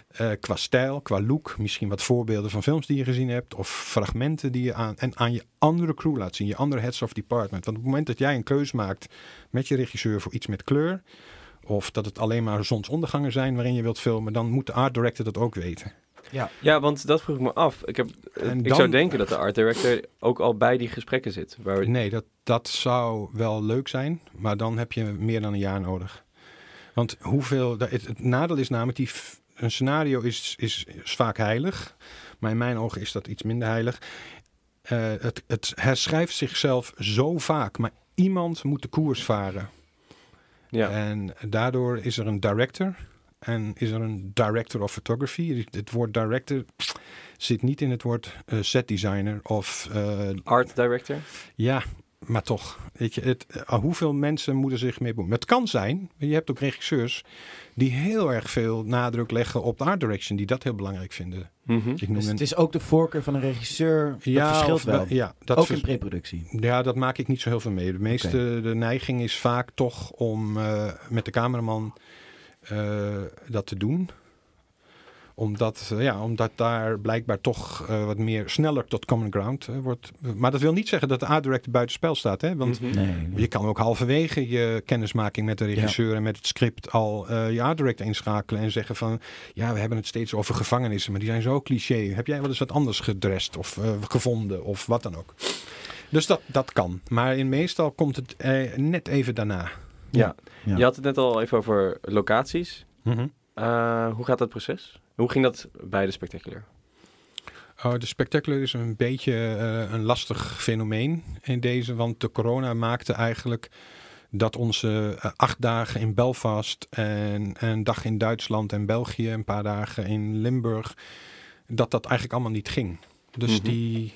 eh, qua stijl, qua look, misschien wat voorbeelden van films die je gezien hebt of fragmenten die je aan, en aan je andere crew laat zien, je andere heads of department. Want op het moment dat jij een keus maakt met je regisseur voor iets met kleur, of dat het alleen maar zonsondergangen zijn waarin je wilt filmen, dan moet de art director dat ook weten. Ja. Ja, want dat vroeg ik me af. Ik, heb, ik zou denken dat de art director ook al bij die gesprekken zit. Waar Nee, dat, dat zou wel leuk zijn, maar dan heb je meer dan een jaar nodig. Want hoeveel, het, het nadeel is namelijk, die, een scenario is, is, is vaak heilig, maar in mijn ogen is dat iets minder heilig. Eh, het, het herschrijft zichzelf zo vaak, maar iemand moet de koers varen. Ja. En daardoor is er een director en is er een director of photography. Het woord director zit niet in het woord eh, set designer of eh, Art director? ja, maar toch. Weet je, het, eh, hoeveel mensen moeten zich mee bemoeien? Het kan zijn, je hebt ook regisseurs die heel erg veel nadruk leggen op de art direction, die dat heel belangrijk vinden. Mhm. Ik noem Dus een- het is ook de voorkeur van een regisseur. Dat Ja, verschilt of wel. ja, dat ook vers- in preproductie. Ja, dat maak ik niet zo heel veel mee. De meeste de neiging is vaak toch om eh, met de cameraman dat te doen. Omdat, eh, ja, omdat daar blijkbaar toch eh, wat meer sneller tot common ground eh, wordt. Maar dat wil niet zeggen dat de art director buitenspel staat. Hè? Want Mhm. Nee, nee. je kan ook halverwege je kennismaking met de regisseur en met het script al eh, je art director inschakelen en zeggen van ja, we hebben het steeds over gevangenissen, maar die zijn zo cliché. Heb jij wel eens wat anders gedrest of eh, gevonden of wat dan ook? Dus dat, dat kan. Maar in meestal komt het eh, net even daarna. Ja. Ja. Je had het net al even over locaties. Mhm. Eh, hoe gaat dat proces? Hoe ging dat bij de Spectacular? Oh, de Spectacular is een beetje eh, een lastig fenomeen in deze, want de corona maakte eigenlijk dat onze eh, acht dagen in Belfast en een dag in Duitsland en België, een paar dagen in Limburg, dat dat eigenlijk allemaal niet ging. Dus Mhm. die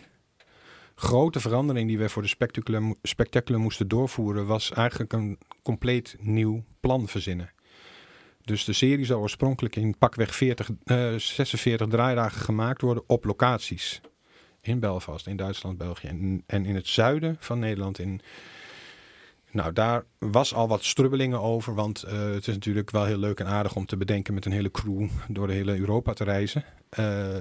grote verandering die we voor de spectacular moesten doorvoeren, was eigenlijk een compleet nieuw plan verzinnen. Dus de serie zou oorspronkelijk in pakweg 40, eh, 46 draaidagen gemaakt worden op locaties. In Belfast, in Duitsland, België en, en in het zuiden van Nederland. In, nou, daar was al wat strubbelingen over, want eh, het is natuurlijk wel heel leuk en aardig om te bedenken met een hele crew door de hele Europa te reizen. Eh,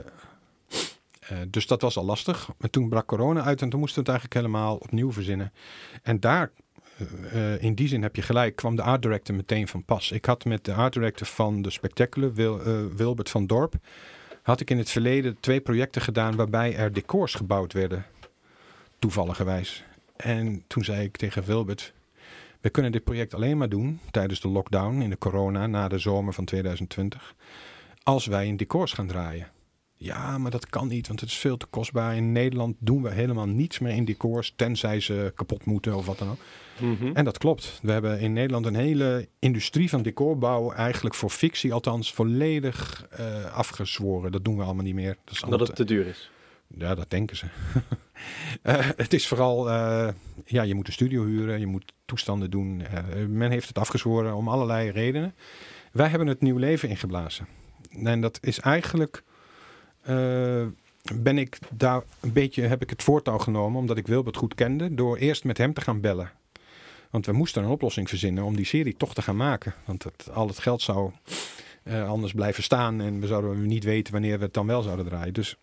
eh, dus dat was al lastig. Maar toen brak corona uit en toen moesten we het eigenlijk helemaal opnieuw verzinnen. En daar, eh, in die zin heb je gelijk, kwam de art director meteen van pas. Ik had met de art director van de Spectacular, eh, Wilbert van Dorp, had ik in het verleden twee projecten gedaan waarbij er decors gebouwd werden. Toevalligerwijs. En toen zei ik tegen Wilbert, we kunnen dit project alleen maar doen tijdens de lockdown in de corona na de zomer van 2020. Als wij in decors gaan draaien. Ja, maar dat kan niet, want het is veel te kostbaar. In Nederland doen we helemaal niets meer in decors, tenzij ze kapot moeten of wat dan ook. Mhm. En dat klopt. We hebben in Nederland een hele industrie van decorbouw, eigenlijk voor fictie althans, volledig eh, afgezworen. Dat doen we allemaal niet meer. Dat is allemaal Dat het te duur is. ja, dat denken ze. Eh, het is vooral, eh, ja, je moet een studio huren, je moet toestanden doen. Men heeft het afgezworen om allerlei redenen. Wij hebben het nieuw leven ingeblazen. En dat is eigenlijk, ben ik daar een beetje, heb ik het voortouw genomen, omdat ik Wilbert goed kende, door eerst met hem te gaan bellen. Want we moesten een oplossing verzinnen om die serie toch te gaan maken. Want al het geld zou eh, anders blijven staan en we zouden niet weten wanneer we het dan wel zouden draaien. Dus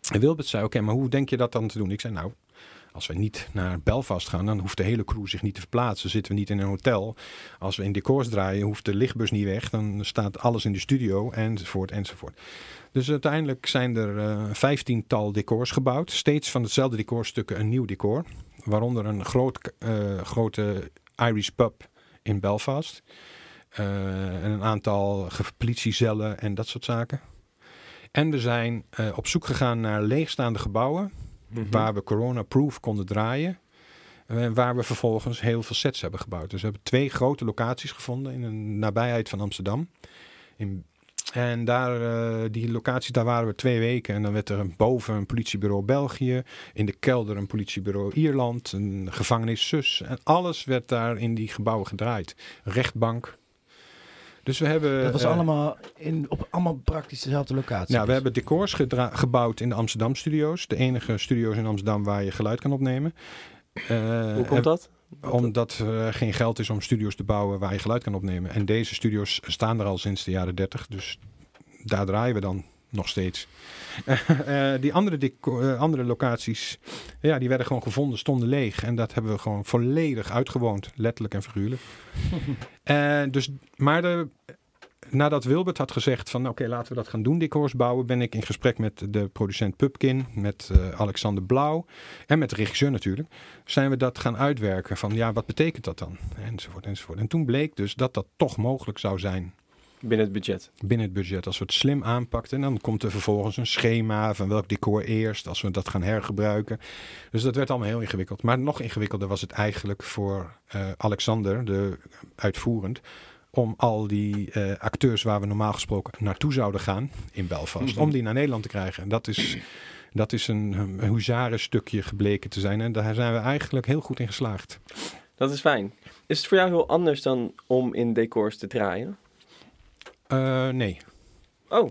Wilbert zei, oké, maar hoe denk je dat dan te doen? Ik zei, nou, als we niet naar Belfast gaan, dan hoeft de hele crew zich niet te verplaatsen. Zitten we niet in een hotel. Als we in decors draaien, hoeft de lichtbus niet weg. Dan staat alles in de studio, enzovoort, enzovoort. Dus uiteindelijk zijn er eh, een vijftiental decors gebouwd. Steeds van hetzelfde decorstukken een nieuw decor. Waaronder een groot, eh, grote Irish pub in Belfast. Eh, en een aantal politiecellen en dat soort zaken. En we zijn op zoek gegaan naar leegstaande gebouwen Mhm. waar we corona-proof konden draaien. eh, waar we vervolgens heel veel sets hebben gebouwd. Dus we hebben twee grote locaties gevonden in de nabijheid van Amsterdam. In, en daar, eh, die locaties, daar waren we twee weken. En dan werd er boven een politiebureau België. In de kelder een politiebureau Ierland. Een gevangenis Sus. En alles werd daar in die gebouwen gedraaid. Rechtbank. Dus we hebben... Dat was eh, allemaal in, op allemaal praktisch dezelfde locatie. ja, we hebben decors gebouwd in de Amsterdam studio's. De enige studio's in Amsterdam waar je geluid kan opnemen. Eh, Hoe komt dat? Omdat er geen geld is om studio's te bouwen waar je geluid kan opnemen. En deze studio's staan er al sinds de jaren 30. Dus daar draaien we dan nog steeds. Eh, die andere, eh, andere locaties, ja, die werden gewoon gevonden, stonden leeg. En dat hebben we gewoon volledig uitgewoond. Letterlijk en figuurlijk. Eh, dus, maar de, nadat Wilbert had gezegd van oké, laten we dat gaan doen, decors bouwen, ben ik in gesprek met de producent Pupkin, met eh, Alexander Blauw en met de regisseur natuurlijk, zijn we dat gaan uitwerken van ja, wat betekent dat dan? Enzovoort, enzovoort. En toen bleek dus dat dat toch mogelijk zou zijn Binnen het budget. binnen het budget. Als we het slim aanpakten, dan komt er vervolgens een schema van welk decor eerst, als we dat gaan hergebruiken. Dus dat werd allemaal heel ingewikkeld. Maar nog ingewikkelder was het eigenlijk voor eh, Alexander, de uitvoerend, om al die eh, acteurs waar we normaal gesproken naartoe zouden gaan in Belfast, Mhm. om die naar Nederland te krijgen. En dat is, dat is een, een huzarenstukje gebleken te zijn. En daar zijn we eigenlijk heel goed in geslaagd. Dat is fijn. Is het voor jou heel anders dan om in decors te draaien? Eh, nee, Oh,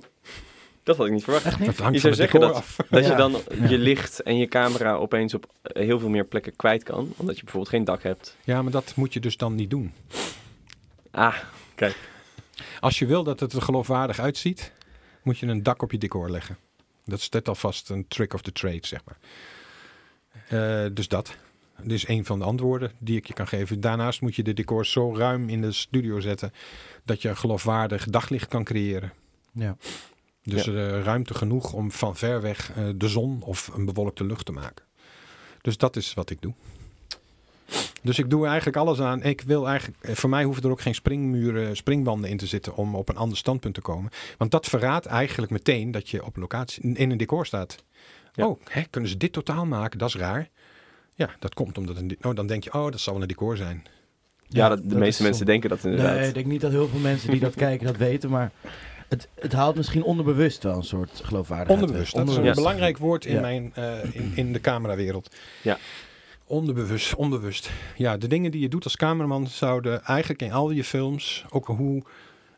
dat had ik niet verwacht. dat hangt Je van zou zeggen decor dat, af. dat Ja. je dan Ja. je licht en je camera opeens op eh, heel veel meer plekken kwijt kan. Omdat je bijvoorbeeld geen dak hebt. Ja, maar dat moet je dus dan niet doen. Ah, Als je wil dat het er geloofwaardig uitziet, moet je een dak op je decor leggen. Dat is net alvast een trick of the trade, zeg maar. Eh, dus dat. Dit is een van de antwoorden die ik je kan geven. Daarnaast moet je de decors zo ruim in de studio zetten dat je een geloofwaardig daglicht kan creëren. Ja. Dus eh, ruimte genoeg om van ver weg eh, de zon of een bewolkte lucht te maken. Dus dat is wat ik doe. Dus ik doe eigenlijk alles aan. Ik wil eigenlijk, eh, voor mij hoeven er ook geen springmuren, springbanden in te zitten om op een ander standpunt te komen. Want dat verraadt eigenlijk meteen dat je op locatie in een decor staat. Ja. Oh, hè, kunnen ze dit totaal maken? Dat is raar. Ja, dat komt omdat een, oh, dan denk je, oh, dat zal wel een decor zijn. Ja, dat, de dat meeste mensen zo. denken dat inderdaad. Nee, ik denk niet dat heel veel mensen die dat kijken dat weten, maar het, het haalt misschien onderbewust wel een soort geloofwaardigheid. Onderbewust. Dat is een Ja. belangrijk woord in, Ja. mijn, eh, in, in de camerawereld. Ja. Onderbewust, onbewust. Ja, de dingen die je doet als cameraman zouden eigenlijk in al je films, ook hoe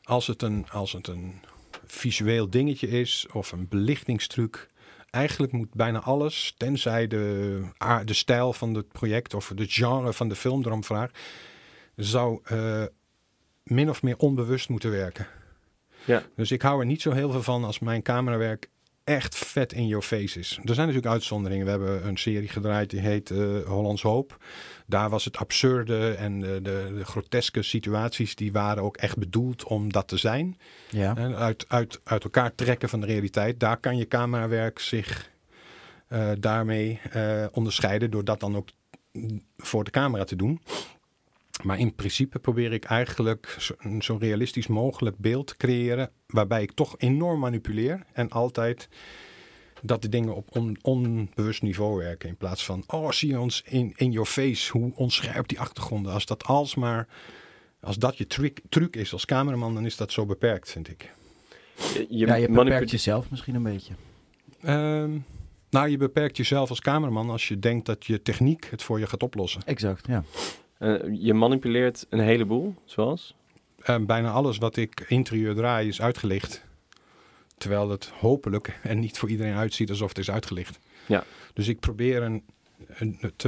als het een, als het een visueel dingetje is of een belichtingstruc, eigenlijk moet bijna alles, tenzij de, de stijl van het project of de genre van de film erom vraagt, zou eh, min of meer onbewust moeten werken. Ja. Dus ik hou er niet zo heel veel van als mijn camerawerk echt vet in your face is. Er zijn natuurlijk uitzonderingen. We hebben een serie gedraaid die heet eh, Hollands Hoop. Daar was het absurde en de, de, de groteske situaties... die waren ook echt bedoeld om dat te zijn. Ja. En uit, uit, uit elkaar trekken van de realiteit. Daar kan je camerawerk zich eh, daarmee eh, onderscheiden... door dat dan ook voor de camera te doen. Maar in principe probeer ik eigenlijk zo, een zo realistisch mogelijk beeld te creëren. Waarbij ik toch enorm manipuleer. En altijd dat de dingen op on- onbewust niveau werken. In plaats van, oh zie je ons in, in your face. Hoe onscherp die achtergronden. Als dat alsmaar, als dat je truc, truc is als cameraman. Dan is dat zo beperkt, vind ik. Je, ja, je beperkt jezelf misschien een beetje. Ehm, nou, je beperkt jezelf als cameraman als je denkt dat je techniek het voor je gaat oplossen. Exact, ja. Eh, je manipuleert een heleboel, zoals? Eh, bijna alles wat ik interieur draai is uitgelicht. Terwijl het hopelijk en niet voor iedereen uitziet alsof het is uitgelicht. Ja. Dus ik probeer een, een, het,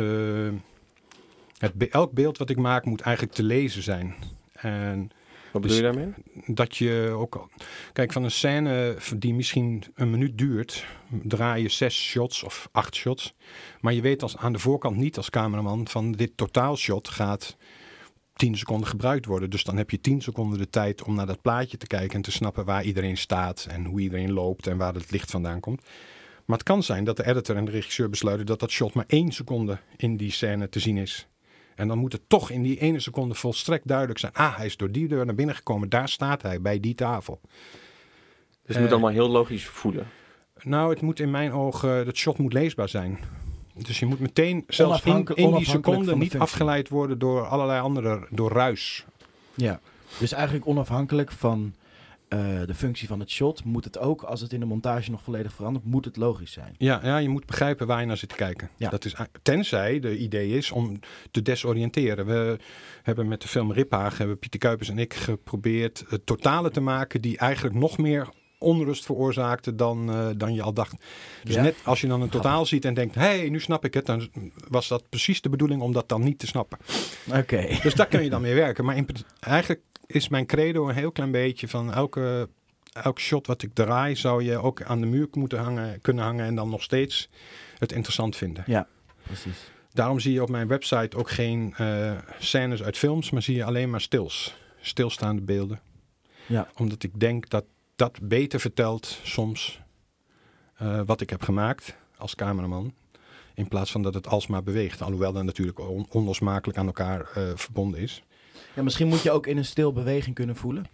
het, elk beeld wat ik maak moet eigenlijk te lezen zijn. En Wat bedoel je Dus- daarmee? dat je ook... al- Kijk, van een scène die misschien een minuut duurt... draai je zes shots of acht shots. Maar je weet als, aan de voorkant niet als cameraman... van dit totaalshot gaat 10 seconden gebruikt worden. Dus dan heb je 10 seconden de tijd om naar dat plaatje te kijken... en te snappen waar iedereen staat en hoe iedereen loopt... en waar het licht vandaan komt. Maar het kan zijn dat de editor en de regisseur besluiten... dat dat shot maar één seconde in die scène te zien is... En dan moet het toch in die ene seconde volstrekt duidelijk zijn. Ah, hij is door die deur naar binnen gekomen. Daar staat hij, bij die tafel. Dus het moet Eh, allemaal heel logisch voelen. Nou, het moet in mijn ogen, dat shot moet leesbaar zijn. Dus je moet meteen, zelfs in, in die seconde, niet functie. afgeleid worden door allerlei andere, door ruis. Ja. Dus eigenlijk onafhankelijk van eh, de functie van het shot, moet het ook, als het in de montage nog volledig verandert, moet het logisch zijn. Ja, ja, je moet begrijpen waar je naar zit te kijken. Ja. Dat is, tenzij de idee is om te desoriënteren. We hebben met de film Riphaag, hebben Pieter Kuipers en ik geprobeerd het totale te maken die eigenlijk nog meer onrust veroorzaakte dan, eh, dan je al dacht. Dus Ja. net als je dan een totaal ziet en denkt, hé, hey, nu snap ik het, dan was dat precies de bedoeling om dat dan niet te snappen. Oké. Dus daar kun je dan mee werken. Maar in, eigenlijk is mijn credo een heel klein beetje van elke, elk shot wat ik draai, zou je ook aan de muur moeten hangen, kunnen hangen en dan nog steeds het interessant vinden. Ja, precies. Daarom zie je op mijn website ook geen eh, scènes uit films, maar zie je alleen maar stils. Stilstaande beelden. Ja. Omdat ik denk dat dat beter vertelt soms eh, wat ik heb gemaakt als cameraman. In plaats van dat het alsmaar beweegt. Alhoewel dat natuurlijk on- onlosmakelijk aan elkaar eh, verbonden is. Ja, misschien moet je ook in een stil beweging kunnen voelen.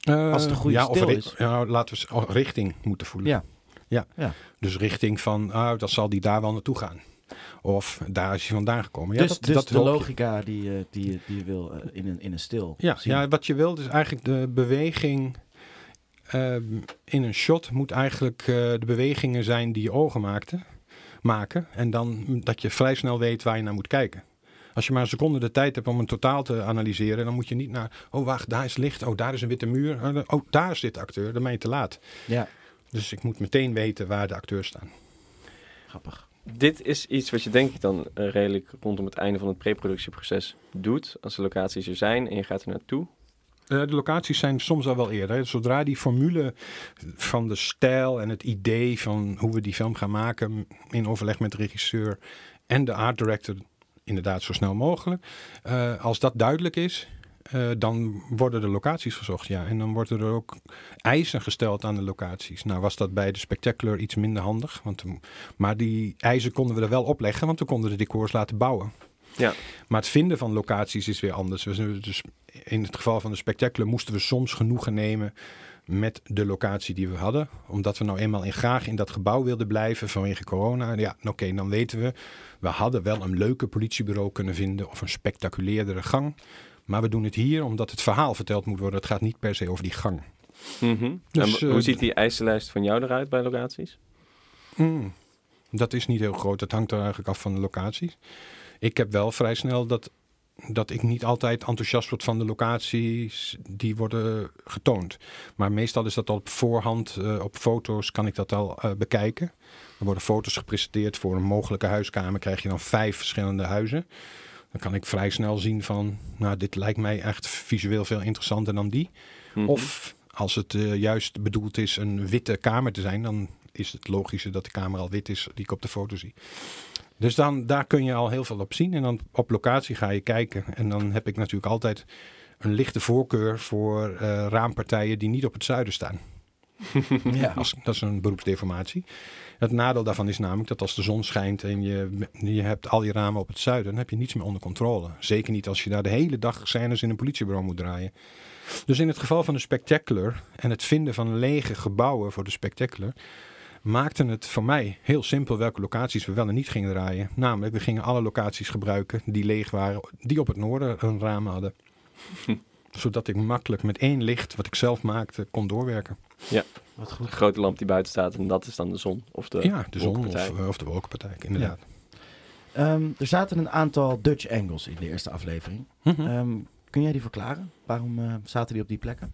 Eh, Als het een goede ja, of stil ri- is. Ja, laten we oh, richting moeten voelen. Ja. Ja. Ja. Dus richting van, ah, dan zal die daar wel naartoe gaan. Of daar is hij vandaan gekomen. Ja, dus dat, dus dat de je. logica die, je- die, die je wil eh, in, een, in een stil Ja, zien. ja, wat je wilt is eigenlijk de beweging in een shot moet eigenlijk eh, de bewegingen zijn die je ogen maakten, maken. En dan dat je vrij snel weet waar je naar moet kijken. Als je maar een seconde de tijd hebt om een totaal te analyseren, dan moet je niet naar, oh wacht, daar is licht, oh daar is een witte muur, oh, oh daar zit de acteur, dan ben je te laat. Ja, Dus ik moet meteen weten waar de acteurs staan. grappig. Dit is iets wat je denk ik dan eh, redelijk rondom het einde van het preproductieproces doet. Als de locaties er zijn en je gaat er naartoe. Eh, de locaties zijn soms al wel eerder. Zodra die formule van de stijl en het idee van hoe we die film gaan maken, in overleg met de regisseur en de art director, inderdaad zo snel mogelijk. eh, als dat duidelijk is, eh, dan worden de locaties gezocht. Ja. En dan worden er ook eisen gesteld aan de locaties. Nou was dat bij de Spectacular iets minder handig. Want, maar die eisen konden we er wel opleggen, want we konden de decors laten bouwen. Ja. Maar het vinden van locaties is weer anders. Dus in het geval van de Spectacular moesten we soms genoegen nemen met de locatie die we hadden. Omdat we nou eenmaal in, graag in dat gebouw wilden blijven vanwege corona. Ja, oké, dan weten we, we hadden wel een leuke politiebureau kunnen vinden of een spectaculairder gang. Maar we doen het hier omdat het verhaal verteld moet worden. Het gaat niet per se over die gang. Mhm. Dus, en hoe eh, ziet die eisenlijst van jou eruit bij locaties? Mm, dat is niet heel groot. Dat hangt er eigenlijk af van de locaties. Ik heb wel vrij snel dat, dat ik niet altijd enthousiast word van de locaties die worden getoond. Maar meestal is dat al op voorhand, eh, op foto's kan ik dat al eh, bekijken. Er worden foto's gepresenteerd voor een mogelijke huiskamer. Krijg je dan vijf verschillende huizen. Dan kan ik vrij snel zien van, nou dit lijkt mij echt visueel veel interessanter dan die. Mhm. Of als het eh, juist bedoeld is een witte kamer te zijn, dan is het logische dat de kamer al wit is die ik op de foto zie. Dus dan, daar kun je al heel veel op zien. En dan op locatie ga je kijken. En dan heb ik natuurlijk altijd een lichte voorkeur voor eh, raampartijen die niet op het zuiden staan. Ja. Als, dat is een beroepsdeformatie. Het nadeel daarvan is namelijk dat als de zon schijnt en je, je hebt al die ramen op het zuiden, dan heb je niets meer onder controle. Zeker niet als je daar de hele dag scènes in een politiebureau moet draaien. Dus in het geval van de Spectacular en het vinden van lege gebouwen voor de Spectacular, maakte het voor mij heel simpel welke locaties we wel en niet gingen draaien. Namelijk, we gingen alle locaties gebruiken die leeg waren, die op het noorden een raam hadden. Zodat ik makkelijk met één licht, wat ik zelf maakte, kon doorwerken. Ja, Wat goed. een grote lamp die buiten staat en dat is dan de zon of de ja, de zon of, of de wolkenpartij, inderdaad. Ehm, er zaten een aantal Dutch angles in de eerste aflevering. Mhm. Ehm, kun jij die verklaren? Waarom eh, zaten die op die plekken?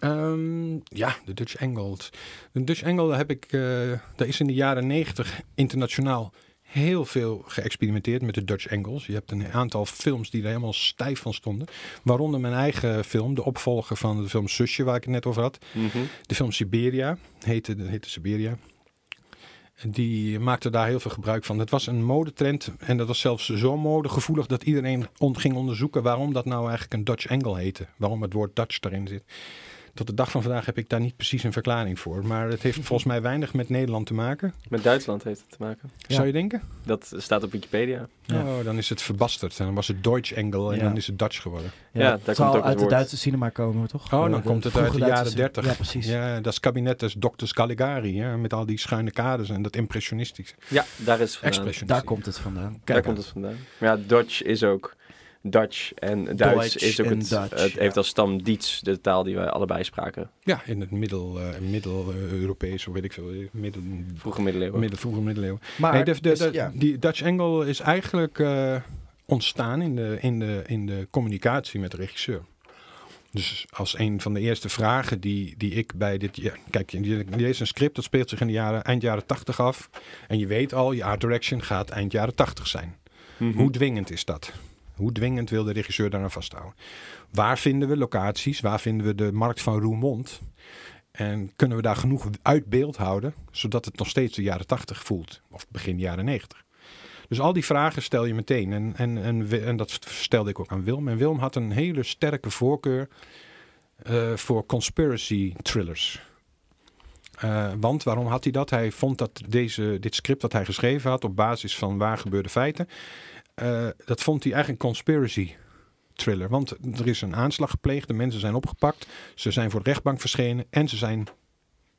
Ehm, ja, de Dutch Angles. De Dutch Angle heb ik, eh daar is in de jaren negentig internationaal heel veel geëxperimenteerd met de Dutch Angles. Je hebt een aantal films die er helemaal stijf van stonden. Waaronder mijn eigen film, de opvolger van de film Zusje, waar ik het net over had. Mhm. De film Siberia, heette, heette Siberia. Die maakte daar heel veel gebruik van. Het was een modetrend en dat was zelfs zo modegevoelig dat iedereen on- ging onderzoeken waarom dat nou eigenlijk een Dutch angle heette. Waarom het woord Dutch daarin zit. Tot de dag van vandaag heb ik daar niet precies een verklaring voor. Maar het heeft volgens mij weinig met Nederland te maken. Met Duitsland heeft het te maken. Ja. Zou je denken? Dat staat op Wikipedia. Ja. Oh, dan is het verbasterd. En dan was het Deutsch angle en Ja. dan is het Dutch geworden. Ja, daar het komt zal ook het uit de woord. Duitse cinema komen, toch? Oh, dan de komt het uit de jaren Duitse 30. Ja, precies. Ja, dat is kabinet des Dr. Caligari. Ja, met al die schuine kaders en dat impressionistische. Ja, daar is het vandaan. Daar komt het vandaan. Daar komt het vandaan. Maar ja, Dutch is ook Dutch en Duits Deutsch is ook het, Dutch, het heeft ja. als stam Diets, de taal die wij allebei spraken. Ja, in het middel, eh, middel eh, Europees, of weet ik veel. eh, Middel, Vroege middeleeuwen. middel, vroege middeleeuwen. Maar Nee, de, de, dus, ja. Die Dutch angle is eigenlijk eh, ontstaan in de, in, de, in de communicatie met de regisseur. Dus als een van de eerste vragen die, die ik bij dit... Ja, kijk, je leest een script, dat speelt zich in de jaren, eind jaren 80 af. En je weet al, je art direction gaat eind jaren 80 zijn. Mhm. Hoe dwingend is dat? Hoe dwingend wil de regisseur daar aan vasthouden? Waar vinden we locaties? Waar vinden we de markt van Roermond? En kunnen we daar genoeg uit beeld houden, zodat het nog steeds de jaren 80 voelt? Of begin jaren 90? Dus al die vragen stel je meteen. En, en, en dat stelde ik ook aan Wilm. En Wilm had een hele sterke voorkeur eh, voor conspiracy thrillers. Eh, want waarom had hij dat? Hij vond dat deze, dit script dat hij geschreven had op basis van waar gebeurde feiten, eh, dat vond hij eigenlijk een conspiracy thriller. Want er is een aanslag gepleegd, de mensen zijn opgepakt, ze zijn voor de rechtbank verschenen en ze zijn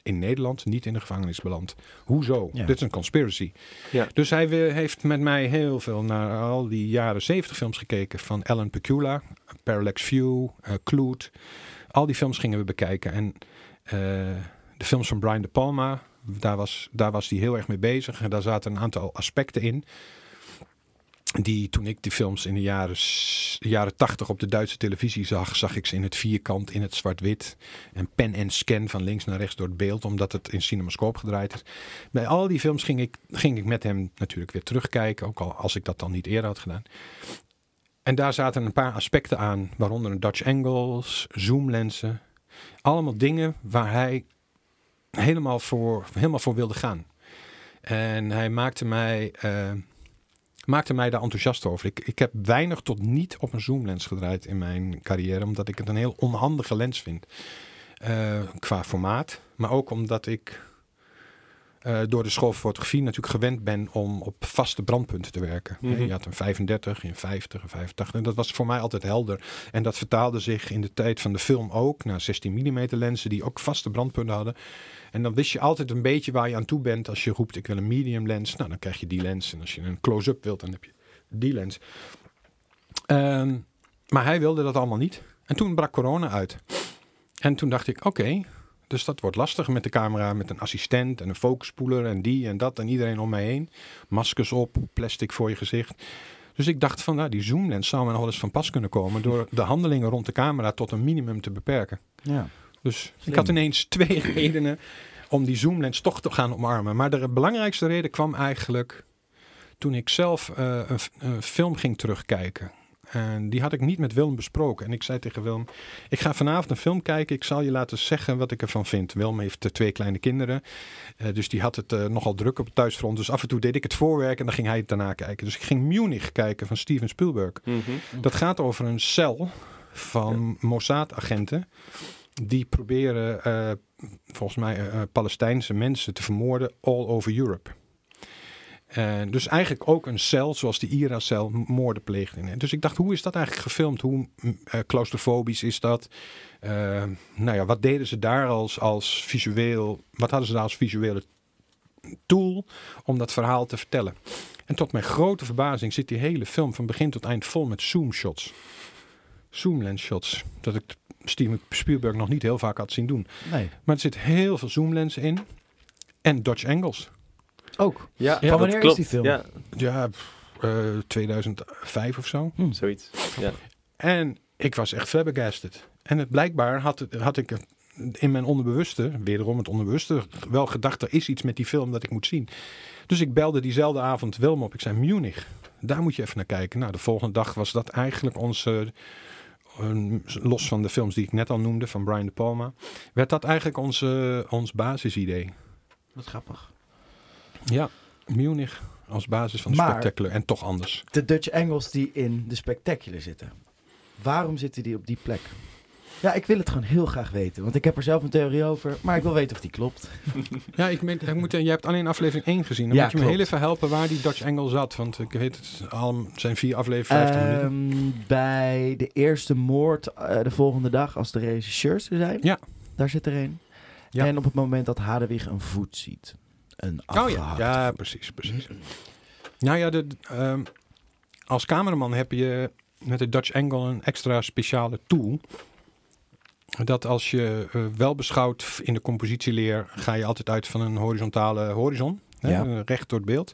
in Nederland niet in de gevangenis beland. Hoezo? Ja. Dit is een conspiracy. Ja. Dus hij heeft met mij heel veel naar al die jaren 70 films gekeken. Van Alan Pecula, Parallax View, uh. Al die films gingen we bekijken. En eh, de films van Brian De Palma, daar was, daar was hij heel erg mee bezig. En daar zaten een aantal aspecten in. Die toen ik die films in de jaren, jaren 80 op de Duitse televisie zag, zag ik ze in het vierkant, in het zwart-wit. En pen en scan van links naar rechts door het beeld, omdat het in cinemascoop gedraaid is. Bij al die films ging ik, ging ik met hem natuurlijk weer terugkijken, ook al als ik dat dan niet eerder had gedaan. En daar zaten een paar aspecten aan, waaronder een Dutch angles, zoomlensen. Allemaal dingen waar hij helemaal voor, helemaal voor wilde gaan. En hij maakte mij, eh, maakte mij daar enthousiast over. Ik, ik heb weinig tot niet op een zoomlens gedraaid in mijn carrière, omdat ik het een heel onhandige lens vind. Eh, qua formaat, maar ook omdat ik eh, door de school fotografie natuurlijk gewend ben om op vaste brandpunten te werken. Mhm. Je had een 35, een 50, een 85. En dat was voor mij altijd helder. En dat vertaalde zich in de tijd van de film ook naar 16 mm lenzen die ook vaste brandpunten hadden. En dan wist je altijd een beetje waar je aan toe bent als je roept ik wil een medium lens. Nou, dan krijg je die lens. En als je een close-up wilt, dan heb je die lens. Ehm, maar hij wilde dat allemaal niet. En toen brak corona uit. En toen dacht ik, oké, dus dat wordt lastig met de camera, met een assistent en een focusspoeler en die en dat en iedereen om mij heen. Maskers op, plastic voor je gezicht. Dus ik dacht van, nou, die zoomlens zou me nog wel eens van pas kunnen komen door de handelingen rond de camera tot een minimum te beperken. Ja. Dus ik had ineens twee redenen om die zoomlens toch te gaan omarmen. Maar de belangrijkste reden kwam eigenlijk toen ik zelf eh, een, film ging terugkijken. En die had ik niet met Willem besproken. En ik zei tegen Willem, ik ga vanavond een film kijken. Ik zal je laten zeggen wat ik ervan vind. Willem heeft eh, twee kleine kinderen. eh, dus die had het nogal druk op het thuisfront. Dus af en toe deed ik het voorwerk en dan ging hij het daarna kijken. Dus ik ging Munich kijken van Steven Spielberg. Mhm. Dat gaat over een cel van Mossad-agenten. Die proberen eh, volgens mij eh, eh, Palestijnse mensen te vermoorden all over Europe. Dus eigenlijk ook een cel zoals de IRA-cel moorden pleegt. in. Dus ik dacht, hoe is dat eigenlijk gefilmd? Hoe claustrofobisch is dat? Nou ja, wat deden ze daar als, als visueel... Wat hadden ze daar als visuele tool om dat verhaal te vertellen? En tot mijn grote verbazing zit die hele film van begin tot eind vol met zoomshots. Zoomlens shots. Dat ik Steven Spielberg nog niet heel vaak had zien doen. Nee. Maar er zit heel veel zoomlenzen in. En Dodge angles. Ook. Ja, Van wanneer is die film? Ja, Ja, pff, eh, 2005 of zo. zoiets. Ja. En ik was echt flabbergasted. En het, blijkbaar had, het, had ik het in mijn onderbewuste, wederom het onderbewuste, wel gedacht, er is iets met die film dat ik moet zien. Dus ik belde diezelfde avond Wilm op. Ik zei, Munich, daar moet je even naar kijken. Nou, de volgende dag was dat eigenlijk onze, los van de films die ik net al noemde, van Brian De Palma, werd dat eigenlijk onze, ons basisidee. Wat grappig. Ja, Munich als basis van de Maar- spectacular en toch anders. De Dutch Angles die in de Spectacular zitten. Waarom zitten die op die plek? Ja, ik wil het gewoon heel graag weten. Want ik heb er zelf een theorie over. Maar ik wil weten of die klopt. Ja, ik, meen, ik moet, jij hebt alleen aflevering 1 gezien. Dan Ja, moet je me heel even helpen waar die Dutch Angle zat. Want ik weet het, al zijn vier afleveringen, 50 minuten. Ehm, bij de eerste moord eh, de volgende dag, als de regisseurs er zijn. Ja. Daar zit er een. Ja. En op het moment dat Hadewig een voet ziet. Een Oh ja, precies, precies. Nou ja, de, ehm, als cameraman heb je met de Dutch Angle een extra speciale tool. Dat als je eh, wel beschouwt in de compositieleer, ga je altijd uit van een horizontale horizon. Hè, Ja. recht door het beeld.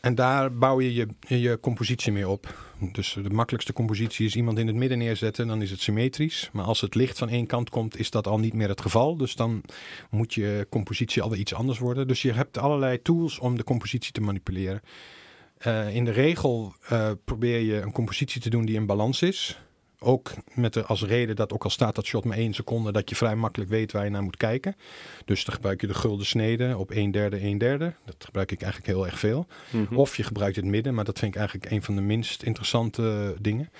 En daar bouw je, je je compositie mee op. Dus de makkelijkste compositie is iemand in het midden neerzetten, dan is het symmetrisch. Maar als het licht van één kant komt, is dat al niet meer het geval. Dus dan moet je compositie alweer iets anders worden. Dus je hebt allerlei tools om de compositie te manipuleren. Eh, in de regel eh, probeer je een compositie te doen die in balans is. Ook met de, als reden dat ook al staat dat shot maar één seconde, dat je vrij makkelijk weet waar je naar moet kijken. Dus dan gebruik je de gulden snede op 1 derde, 1 derde. Dat gebruik ik eigenlijk heel erg veel. Mhm. Of je gebruikt het midden, maar dat vind ik eigenlijk een van de minst interessante dingen.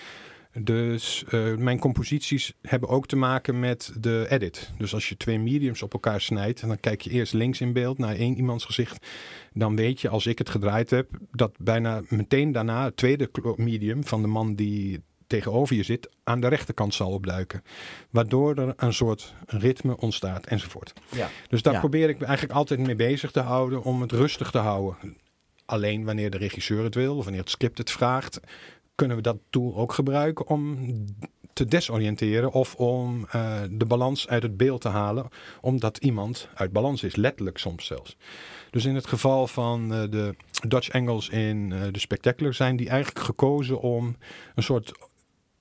Dus eh, mijn composities hebben ook te maken met de edit. Dus als je twee mediums op elkaar snijdt, dan kijk je eerst links in beeld naar één iemands gezicht. Dan weet je, als ik het gedraaid heb, dat bijna meteen daarna het tweede medium van de man die tegenover je zit, aan de rechterkant zal opduiken. Waardoor er een soort ritme ontstaat enzovoort. Ja. Dus daar Ja. probeer ik me eigenlijk altijd mee bezig te houden om het rustig te houden. Alleen wanneer de regisseur het wil of wanneer het script het vraagt, kunnen we dat tool ook gebruiken om te desoriënteren of om eh, de balans uit het beeld te halen, omdat iemand uit balans is, letterlijk soms zelfs. Dus in het geval van eh, de Dutch angles in eh, de Spectacular zijn die eigenlijk gekozen om een soort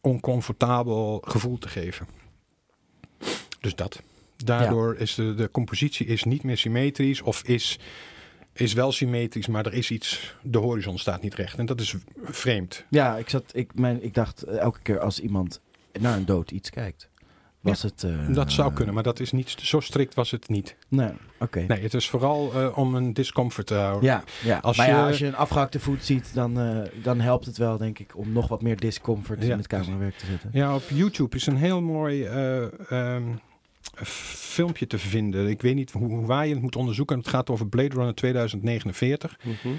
oncomfortabel gevoel te geven. Dus dat. Daardoor is de, de compositie is niet meer symmetrisch of is, is wel symmetrisch, maar er is iets, de horizon staat niet recht. En dat is vreemd. Ja, ik, zat, ik, mijn, ik dacht eh, elke keer als iemand naar een dood iets kijkt. Was het... eh, Dat zou kunnen, maar dat is niet, zo strikt was het niet. Nee, oké. Nee, het is vooral eh, om een discomfort te houden. Ja, ja. Als maar ja, je- als je een afgehakte voet ziet, dan, eh, dan helpt het wel, denk ik, om nog wat meer discomfort Ja. in het camerawerk te zetten. Ja, op YouTube is een heel mooi eh, ehm, filmpje te vinden. Ik weet niet hoe, hoe waar je het moet onderzoeken. Het gaat over Blade Runner 2049. Mhm.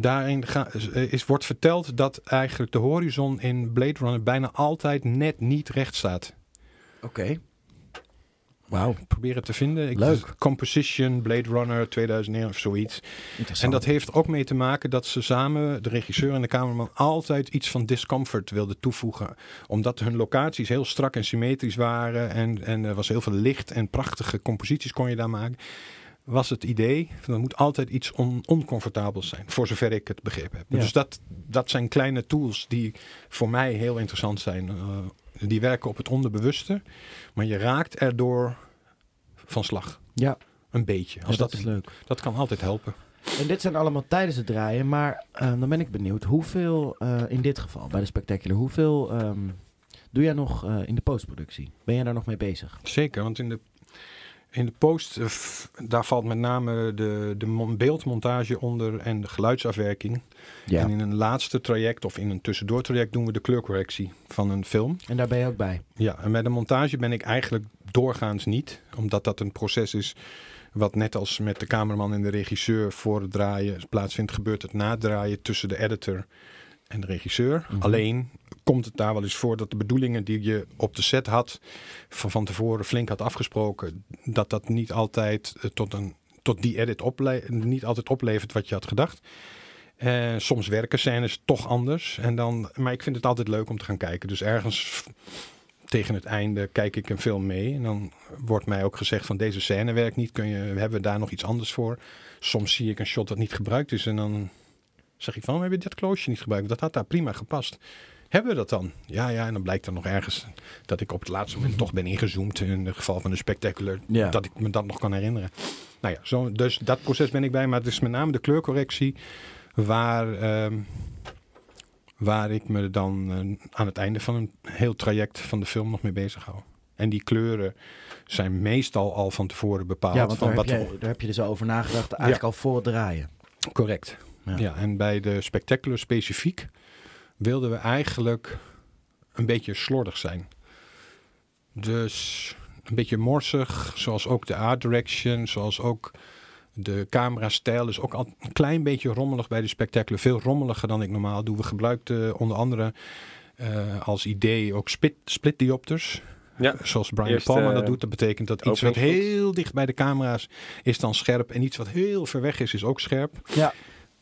Daarin ga- is, wordt verteld dat eigenlijk de horizon in Blade Runner bijna altijd net niet recht staat. Oké. Wauw. Probeer het te vinden. Ik, Leuk. Composition, Blade Runner 2009 of zoiets. En dat heeft ook mee te maken dat ze samen, de regisseur en de cameraman, altijd iets van discomfort wilden toevoegen. Omdat hun locaties heel strak en symmetrisch waren en, en er was heel veel licht en prachtige composities kon je daar maken. Was het idee, van er moet altijd iets on, oncomfortabels zijn, voor zover ik het begrepen heb. Ja. Dus dat, dat zijn kleine tools die voor mij heel interessant zijn. Eh, die werken op het onderbewuste, maar je raakt erdoor van slag. Ja. Een beetje. Als Ja, dat dat, is leuk. dat kan altijd helpen. En dit zijn allemaal tijdens het draaien, maar eh, dan ben ik benieuwd. Hoeveel, eh, in dit geval, bij de Spectacular, hoeveel ehm, doe jij nog eh, in de postproductie? Ben jij daar nog mee bezig? Zeker, want in de, in de post, eh, daar valt met name de, de mon- beeldmontage onder en de geluidsafwerking. Ja. En in een laatste traject of in een tussendoor traject doen we de kleurcorrectie van een film. En daar ben je ook bij? Ja, en met de montage ben ik eigenlijk doorgaans niet, omdat dat een proces is wat net als met de cameraman en de regisseur voor het draaien plaatsvindt, gebeurt het na het draaien tussen de editor en de regisseur. Mhm. Alleen komt het daar wel eens voor dat de bedoelingen die je op de set had, van, van tevoren flink had afgesproken, dat dat niet altijd eh, tot, een, tot die edit niet altijd oplevert wat je had gedacht. Eh, soms werken scènes toch anders. En dan, maar ik vind het altijd leuk om te gaan kijken. Dus ergens tegen het einde kijk ik een film mee. En dan wordt mij ook gezegd van deze scène werkt niet. Kun je, hebben we daar nog iets anders voor? Soms zie ik een shot dat niet gebruikt is. En dan zeg ik van, waarom heb je dat kloosje niet gebruikt? Dat had daar prima gepast. Hebben we dat dan? Ja, ja. En dan blijkt er nog ergens dat ik op het laatste moment toch ben ingezoomd. In het geval van de spectacular. Ja. Dat ik me dat nog kan herinneren. Nou ja, zo, dus dat proces ben ik bij. Maar het is met name de kleurcorrectie waar, ehm, waar ik me dan eh, aan het einde van een heel traject van de film nog mee bezig hou. En die kleuren zijn meestal al van tevoren bepaald. ja, want van daar heb, wat je, daar heb je dus over nagedacht, eigenlijk al voor het draaien. Correct. Ja. Ja. en bij de Spectacular specifiek wilden we eigenlijk een beetje slordig zijn. Dus een beetje morsig, zoals ook de art direction, zoals ook de camerastijl is ook al een klein beetje rommelig bij de Spectacular. Veel rommeliger dan ik normaal doe. We gebruikten onder andere eh, als idee ook split, split diopters. Ja. Zoals Brian Eerst, De Palma eh, dat doet. Dat betekent dat iets wat heel dicht bij de camera's is dan scherp. En iets wat heel ver weg is, is ook scherp. Ja.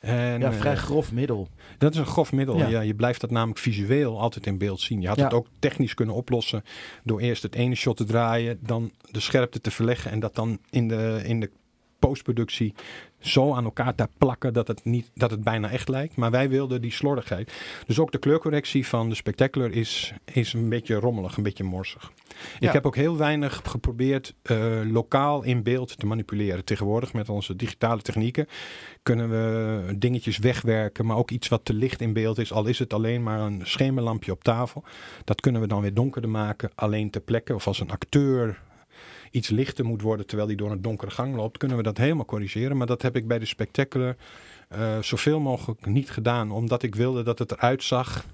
En, ja, eh, vrij grof middel. dat is een grof middel. Ja. Ja. je blijft dat namelijk visueel altijd in beeld zien. Je had Ja. het ook technisch kunnen oplossen door eerst het ene shot te draaien, dan de scherpte te verleggen en dat dan in de, in de postproductie zo aan elkaar te plakken dat het, niet, dat het bijna echt lijkt. Maar wij wilden die slordigheid. Dus ook de kleurcorrectie van de Spectacular is, is een beetje rommelig, een beetje morsig. Ja. Ik heb ook heel weinig geprobeerd eh, lokaal in beeld te manipuleren. Tegenwoordig met onze digitale technieken kunnen we dingetjes wegwerken, maar ook iets wat te licht in beeld is. Al is het alleen maar een schemerlampje op tafel. Dat kunnen we dan weer donkerder maken, alleen ter plekke. Of als een acteur iets lichter moet worden terwijl hij door een donkere gang loopt, kunnen we dat helemaal corrigeren. Maar dat heb ik bij de Spectacular eh, zoveel mogelijk niet gedaan, omdat ik wilde dat het eruit zag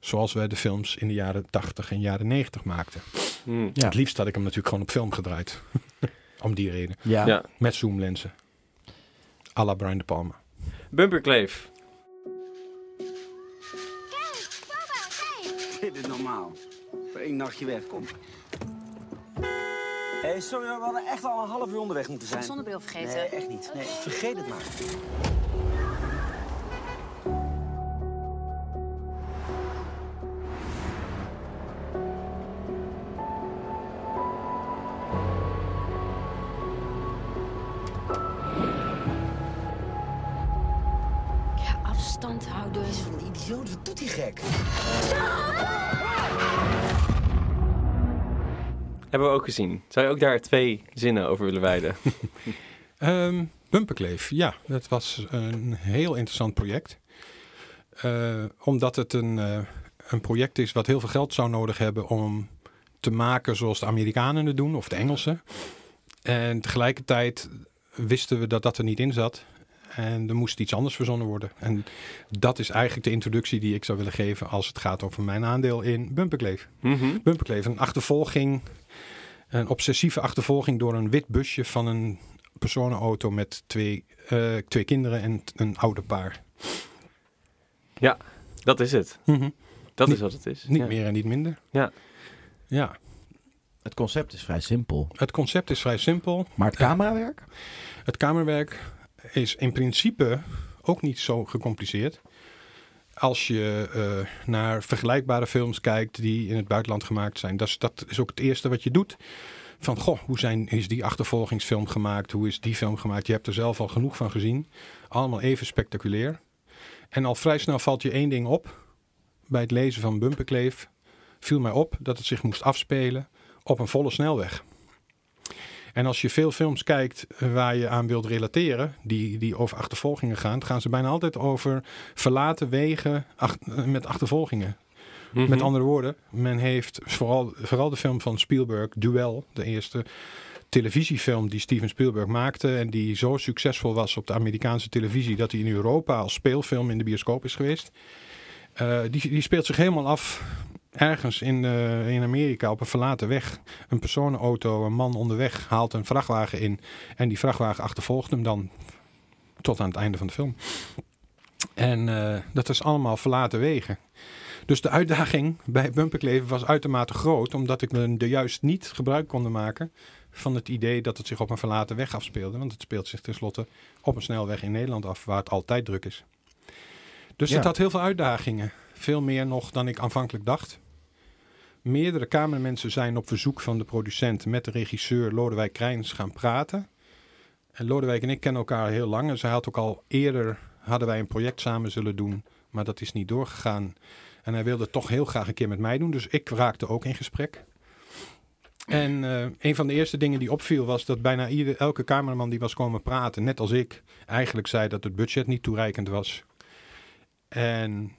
zoals wij de films in de jaren 80 en jaren 90 maakten. Hmm. Ja. Het liefst had ik hem natuurlijk gewoon op film gedraaid. Om die reden. Ja. Ja. Met zoomlenzen. à la Brian De Palma. Bumperkleef. Dit is normaal. Voor één nachtje weg, kom. Hé, hey, sorry, we hadden echt al een half uur onderweg moeten zijn. Zonnebril vergeten. Nee, echt niet. Nee, vergeet het maar. Ja, afstand houden. Zo'n idioot, wat doet die gek? Hebben we ook gezien. Zou je ook daar twee zinnen over willen wijden? Ehm Bumperkleef, ja, dat was een heel interessant project. Eh, omdat het een, eh, een project is wat heel veel geld zou nodig hebben om te maken zoals de Amerikanen het doen, of de Engelsen. En tegelijkertijd wisten we dat dat er niet in zat. En er moest iets anders verzonnen worden. En dat is eigenlijk de introductie die ik zou willen geven als het gaat over mijn aandeel in Bumperkleef. Mhm. Bumperkleef, een achtervolging Een obsessieve achtervolging door een wit busje van een personenauto met twee, eh, twee kinderen en t- een ouder paar. Ja, dat is het. Mhm. Dat Niet- is wat het is. Niet ja. meer en niet minder. Ja. Ja, Het concept is vrij simpel. het concept is vrij simpel. Maar het camerawerk? Het kamerwerk is in principe ook niet zo gecompliceerd. Als je eh, naar vergelijkbare films kijkt die in het buitenland gemaakt zijn. Dat is, dat is ook het eerste wat je doet. Van, goh, hoe zijn, is die achtervolgingsfilm gemaakt? Hoe is die film gemaakt? Je hebt er zelf al genoeg van gezien. Allemaal even spectaculair. En al vrij snel valt je één ding op. Bij het lezen van Bumperkleef viel mij op dat het zich moest afspelen op een volle snelweg. En als je veel films kijkt eh, waar je aan wilt relateren, die, die over achtervolgingen gaan, gaan ze bijna altijd over verlaten wegen ach- eh, met achtervolgingen. Mhm. Met andere woorden, men heeft vooral, vooral de film van Spielberg, Duel, de eerste televisiefilm die Steven Spielberg maakte en die zo succesvol was op de Amerikaanse televisie dat hij in Europa als speelfilm in de bioscoop is geweest. Eh, die, die speelt zich helemaal af ergens in, eh, in Amerika op een verlaten weg. Een personenauto, een man onderweg haalt een vrachtwagen in en die vrachtwagen achtervolgt hem dan tot aan het einde van de film. En eh, dat is allemaal verlaten wegen. Dus de uitdaging bij Bumperkleven was uitermate groot, omdat ik me er juist niet gebruik kon maken van het idee dat het zich op een verlaten weg afspeelde. Want het speelt zich tenslotte op een snelweg in Nederland af, waar het altijd druk is. Dus Ja. het had heel veel uitdagingen. Veel meer nog dan ik aanvankelijk dacht. Meerdere cameramensen zijn op verzoek van de producent met de regisseur Lodewijk Krijns gaan praten. En Lodewijk en ik kennen elkaar heel lang. En zij had ook al eerder, hadden wij een project samen zullen doen, maar dat is niet doorgegaan. En hij wilde toch heel graag een keer met mij doen, dus ik raakte ook in gesprek. En eh, een van de eerste dingen die opviel was dat bijna ieder, elke cameraman die was komen praten, net als ik, eigenlijk zei dat het budget niet toereikend was. En,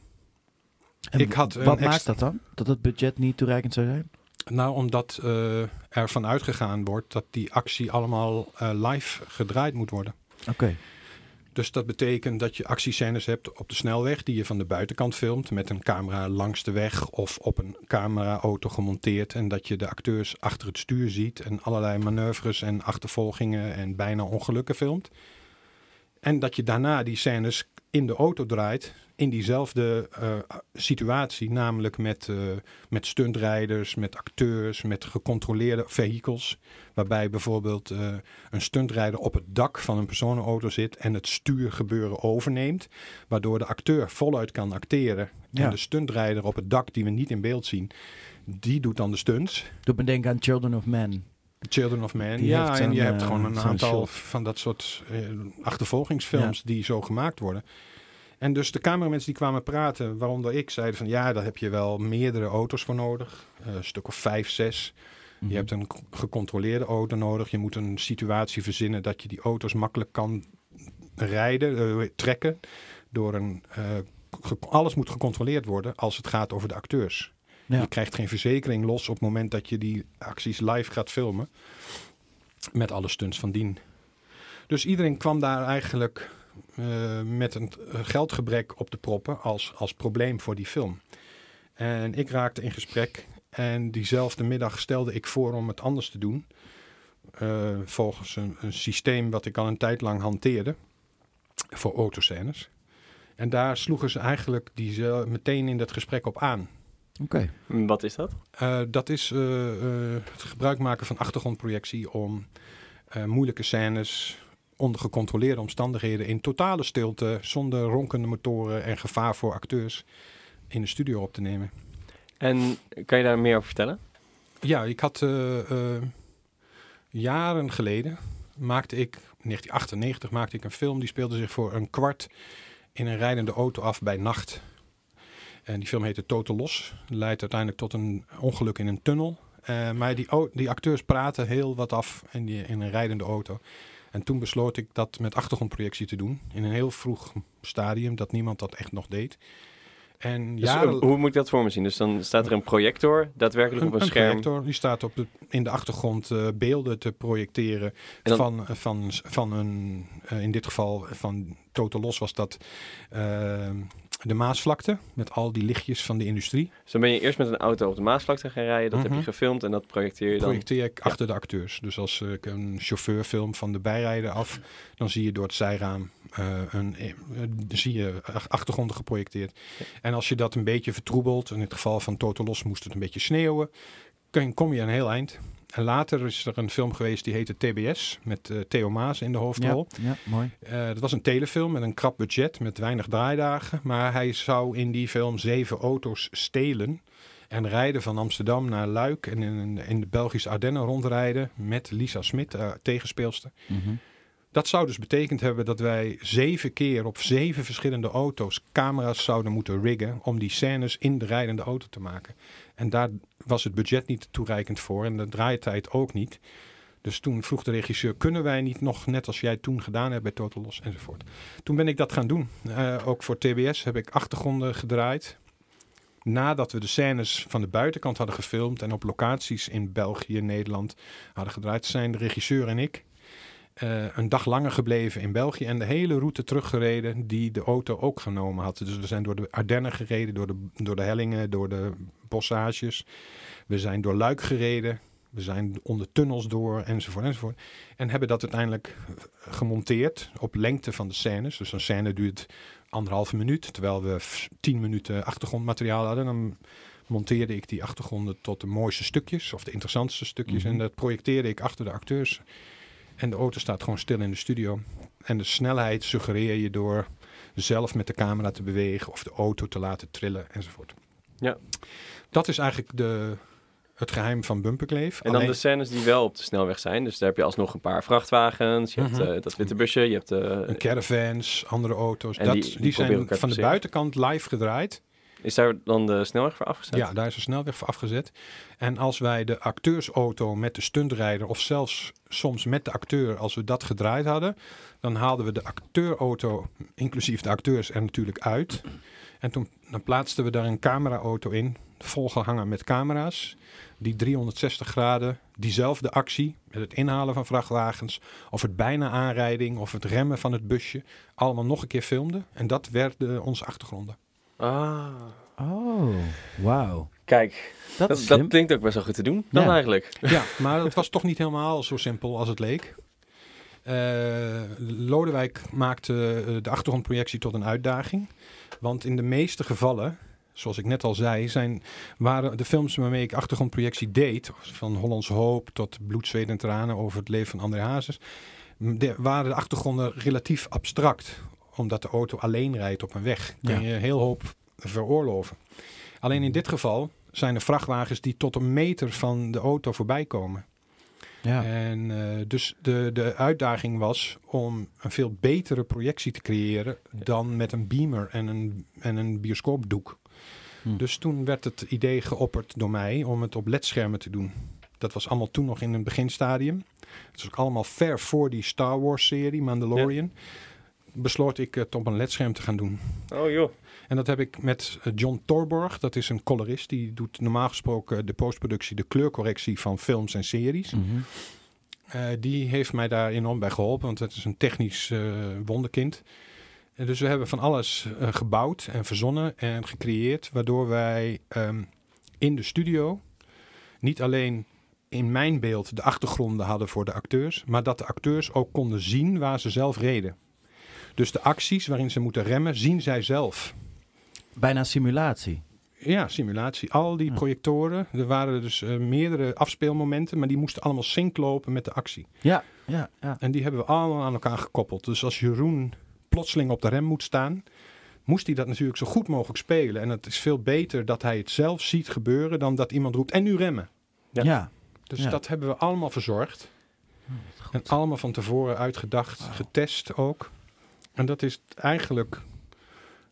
En ik had wat maakt dat dan? Dat het budget niet toereikend zou zijn? Nou, omdat eh er van uitgegaan wordt dat die actie allemaal eh, live gedraaid moet worden. Oké. Dus dat betekent dat je actiescènes hebt op de snelweg die je van de buitenkant filmt met een camera langs de weg of op een cameraauto gemonteerd en dat je de acteurs achter het stuur ziet en allerlei manoeuvres en achtervolgingen en bijna ongelukken filmt. En dat je daarna die scènes in de auto draait in diezelfde eh, situatie, namelijk met, eh, met stuntrijders, met acteurs, met gecontroleerde vehikels. Waarbij bijvoorbeeld eh, een stuntrijder op het dak van een personenauto zit en het stuurgebeuren overneemt. Waardoor de acteur voluit kan acteren. Ja. En de stuntrijder op het dak, die we niet in beeld zien, die doet dan de stunts. Doet me denken aan Children of Men. Children of Man. Die ja, en je hebt gewoon een aantal shot. van dat soort achtervolgingsfilms die zo gemaakt worden. En dus de cameramensen die kwamen praten, waaronder ik, zeiden van ja, daar heb je wel meerdere auto's voor nodig. Eh, een stuk of vijf, zes. Mhm. Je hebt een gecontroleerde auto nodig. Je moet een situatie verzinnen dat je die auto's makkelijk kan rijden, eh, trekken. Door een, eh, alles moet gecontroleerd worden als het gaat over de acteurs. Ja. Je krijgt geen verzekering los op het moment dat je die acties live gaat filmen. Met alle stunts van dien. Dus iedereen kwam daar eigenlijk eh, met een eh, geldgebrek op de proppen als, als probleem voor die film. En ik raakte in gesprek en diezelfde middag stelde ik voor om het anders te doen. Eh, volgens een, een systeem wat ik al een tijd lang hanteerde voor autoscènes. En daar sloegen ze eigenlijk die meteen in dat gesprek op aan. Oké. Wat is dat? Uh, dat is uh, uh, het gebruik maken van achtergrondprojectie om uh, moeilijke scènes onder gecontroleerde omstandigheden in totale stilte, zonder ronkende motoren en gevaar voor acteurs in de studio op te nemen. En kan je daar meer over vertellen? Ja, ik had uh, jaren geleden maakte ik, 1998 maakte ik een film die speelde zich voor een kwart in een rijdende auto af bij nacht. En die film heette Total Los. Leidt uiteindelijk tot een ongeluk in een tunnel. Uh, maar die, die, acteurs praten heel wat af in, die, in een rijdende auto. En toen besloot ik dat met achtergrondprojectie te doen. In een heel vroeg stadium, dat niemand dat echt nog deed. En dus jaren... hoe moet ik dat voor me zien? Dus dan staat er een projector, daadwerkelijk een, op een, een scherm. projector, die staat op de, in de achtergrond uh, beelden te projecteren dan... van, van, van een, uh, in dit geval van Total Los was dat uh, de Maasvlakte met al die lichtjes van de industrie. Dus dan ben je eerst met een auto op de Maasvlakte gaan rijden. Dat heb Mhm. je gefilmd en dat projecteer je dan. projecteer ik achter de acteurs. Dus als ik een chauffeur film van de bijrijder af, dan zie je door het zijraam eh, een, eh, zie je ach- achtergronden geprojecteerd. En als je dat een beetje vertroebelt, in het geval van Total Los moest het een beetje sneeuwen, kun, kom je een heel eind. En later is er een film geweest die heette TBS, met eh, Theo Maas in de hoofdrol. Ja, ja, mooi. Eh, dat was een telefilm met een krap budget, met weinig draaidagen. Maar hij zou in die film zeven auto's stelen. En rijden van Amsterdam naar Luik en in, in de Belgische Ardennen rondrijden met Lisa Smit, eh, tegenspeelster. Mhm. Dat zou dus betekend hebben dat wij zeven keer op zeven verschillende auto's camera's zouden moeten riggen om die scènes in de rijdende auto te maken. En daar was het budget niet toereikend voor en de draaitijd ook niet. Dus toen vroeg de regisseur, kunnen wij niet nog net als jij toen gedaan hebt bij Total Loss enzovoort. Toen ben ik dat gaan doen. Eh, ook voor TBS heb ik achtergronden gedraaid. Nadat we de scènes van de buitenkant hadden gefilmd en op locaties in België, Nederland hadden gedraaid, zijn de regisseur en ik eh, een dag langer gebleven in België en de hele route teruggereden die de auto ook genomen had. Dus we zijn door de Ardennen gereden, door de, door de hellingen, door de bossages. We zijn door Luik gereden. We zijn onder tunnels door, enzovoort, enzovoort. En hebben dat uiteindelijk gemonteerd op lengte van de scènes. Dus een scène duurt anderhalve minuut, terwijl we tien minuten achtergrondmateriaal hadden. Dan monteerde ik die achtergronden tot de mooiste stukjes, of de interessantste stukjes. Mhm. En dat projecteerde ik achter de acteurs. En de auto staat gewoon stil in de studio. En de snelheid suggereer je door zelf met de camera te bewegen of de auto te laten trillen enzovoort. Ja. Dat is eigenlijk de, het geheim van Bumperkleef. En dan Alleen- de scènes die wel op de snelweg zijn. Dus daar heb je alsnog een paar vrachtwagens. Je Mhm. hebt eh, dat witte busje. Je hebt eh, een caravans, andere auto's. En dat, die- die, zijn van de buitenkant live gedraaid. Is daar dan de snelweg voor afgezet? Ja, daar is een snelweg voor afgezet. En als wij de acteursauto met de stuntrijder, of zelfs soms met de acteur, als we dat gedraaid hadden, dan haalden we de acteurauto, inclusief de acteurs, er natuurlijk uit. En toen dan plaatsten we daar een cameraauto in, volgehangen met camera's, die 360 graden diezelfde actie, met het inhalen van vrachtwagens, of het bijna aanrijding, of het remmen van het busje, allemaal nog een keer filmden. En dat werden onze achtergronden. Ah. Oh, wauw. Kijk, Dat dat, klinkt ook best wel goed te doen dan Ja. eigenlijk. Ja, maar het was toch niet helemaal zo simpel als het leek. Eh, Lodewijk maakte eh, de achtergrondprojectie tot een uitdaging. Want in de meeste gevallen, zoals ik net al zei, zijn, waren de films waarmee ik achtergrondprojectie deed, van Hollands Hoop tot Bloed, Zweet en Tranen over het leven van André Hazes, de- waren de achtergronden relatief abstract. Omdat de auto alleen rijdt op een weg. Kun Ja. je een heel hoop veroorloven. Alleen in dit geval zijn er vrachtwagens die tot een meter van de auto voorbij komen. Ja. En eh, dus de, de uitdaging was om een veel betere projectie te creëren dan met een beamer en een, en een bioscoopdoek. Hm. Dus toen werd het idee geopperd door mij om het op ledschermen te doen. Dat was allemaal toen nog in een beginstadium. Het is ook allemaal ver voor die Star Wars serie, Mandalorian. Besloot ik het op een ledscherm te gaan doen. Oh joh. En dat heb ik met eh, John Torborg, dat is een colorist. Die doet normaal gesproken de postproductie, de kleurcorrectie van films en series. Mhm. Eh, die heeft mij daar enorm bij geholpen, want het is een technisch eh, wonderkind. En dus we hebben van alles gebouwd en verzonnen en gecreëerd, waardoor wij ehm, in de studio niet alleen in mijn beeld de achtergronden hadden voor de acteurs, maar dat de acteurs ook konden zien waar ze zelf reden. Dus de acties waarin ze moeten remmen, zien zij zelf. Bijna simulatie. Ja, simulatie. Al die projectoren. Er waren dus eh, meerdere afspeelmomenten, maar die moesten allemaal sync lopen met de actie. Ja, ja, ja. En die hebben we allemaal aan elkaar gekoppeld. Dus als Jeroen plotseling op de rem moet staan, moest hij dat natuurlijk zo goed mogelijk spelen. En het is veel beter dat hij het zelf ziet gebeuren dan dat iemand roept en nu remmen. Ja. ja. Dus Ja. dat hebben we allemaal verzorgd. en allemaal van tevoren uitgedacht, getest ook. En dat is eigenlijk,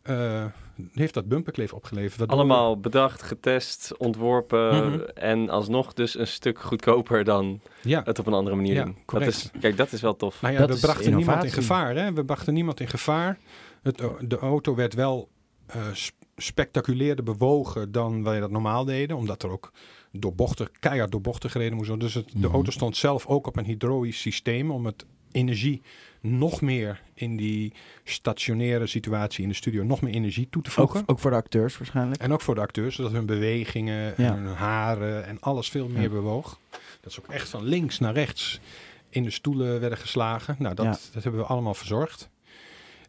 eh, heeft dat bumperkleef opgeleverd. waardoor Allemaal bedacht, getest, ontworpen Mhm. en alsnog dus een stuk goedkoper dan Ja. het op een andere manier Ja, doen. Dat is, kijk, dat is wel tof. Nou ja, Dat we brachten niemand in gevaar. Hè? We brachten niemand in gevaar. Het, de auto werd wel eh, sp- spectaculairder bewogen dan wij dat normaal deden. Omdat er ook door bochten, keihard door bochten gereden moest worden. Dus het, de Mhm. auto stond zelf ook op een hydraulisch systeem om het energie nog meer in die stationaire situatie in de studio, nog meer energie toe te voegen. Ook, ook voor de acteurs waarschijnlijk. En ook voor de acteurs, zodat hun bewegingen Ja. en hun haren en alles veel meer Ja. bewoog. Dat ze ook echt van links naar rechts in de stoelen werden geslagen. Nou, dat, Ja. dat hebben we allemaal verzorgd.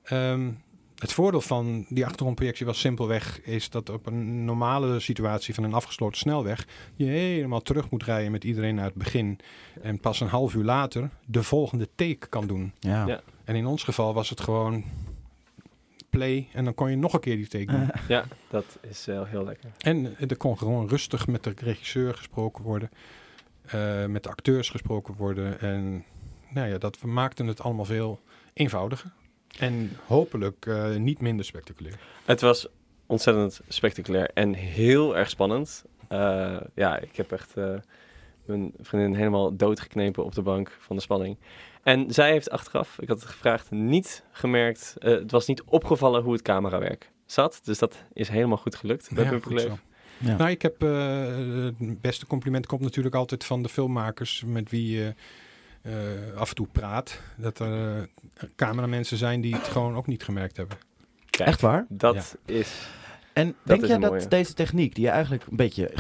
Ehm, het voordeel van die achtergrondprojectie was simpelweg is dat op een normale situatie van een afgesloten snelweg je helemaal terug moet rijden met iedereen naar het begin en pas een half uur later de volgende take kan doen. Ja. Ja. En in ons geval was het gewoon play en dan kon je nog een keer die take doen. Ja, dat is wel heel lekker. En er kon gewoon rustig met de regisseur gesproken worden. eh, met de acteurs gesproken worden. En nou ja, dat maakte het allemaal veel eenvoudiger. En hopelijk eh, niet minder spectaculair. Het was ontzettend spectaculair en heel erg spannend. Eh, ja, ik heb echt eh, mijn vriendin helemaal doodgeknepen op de bank van de spanning. En zij heeft achteraf, ik had het gevraagd, niet gemerkt, eh, het was niet opgevallen hoe het camerawerk zat. Dus dat is helemaal goed gelukt bij Ja, zo. Ja. Nou, ik heb eh, het beste compliment komt natuurlijk altijd van de filmmakers met wie je af en toe praat. Dat er eh, cameramensen zijn die het gewoon ook niet gemerkt hebben. Kijk, Echt waar? Dat is... En denk is jij dat mooie. deze techniek, die je eigenlijk een beetje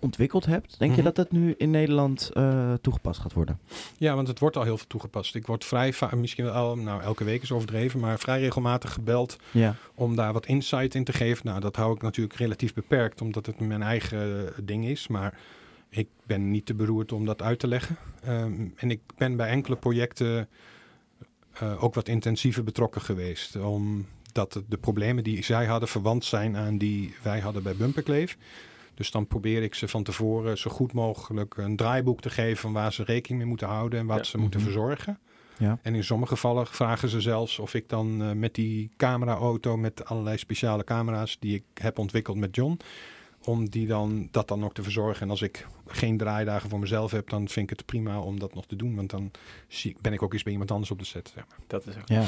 ontwikkeld hebt, denk je Mhm. dat dat nu in Nederland eh, toegepast gaat worden? Ja, want het wordt al heel veel toegepast. Ik word vrij vaak, misschien wel, al- nou elke week is overdreven, maar vrij regelmatig gebeld Ja. om daar wat insight in te geven. Nou, dat hou ik natuurlijk relatief beperkt, omdat het mijn eigen eh, ding is. Maar ik ben niet te beroerd om dat uit te leggen. Ehm, en ik ben bij enkele projecten eh, ook wat intensiever betrokken geweest. Omdat de problemen die zij hadden verwant zijn aan die wij hadden bij Bumperkleef. Dus dan probeer ik ze van tevoren zo goed mogelijk een draaiboek te geven van waar ze rekening mee moeten houden en wat Ja. ze moeten Mhm. verzorgen. Ja. En in sommige gevallen vragen ze zelfs of ik dan eh, met die cameraauto met allerlei speciale camera's die ik heb ontwikkeld met John, om die dan dat dan ook te verzorgen. En als ik geen draaidagen voor mezelf heb, dan vind ik het prima om dat nog te doen, want dan zie, ben ik ook eens bij iemand anders op de set. Zeg maar. Dat is ook... Ja.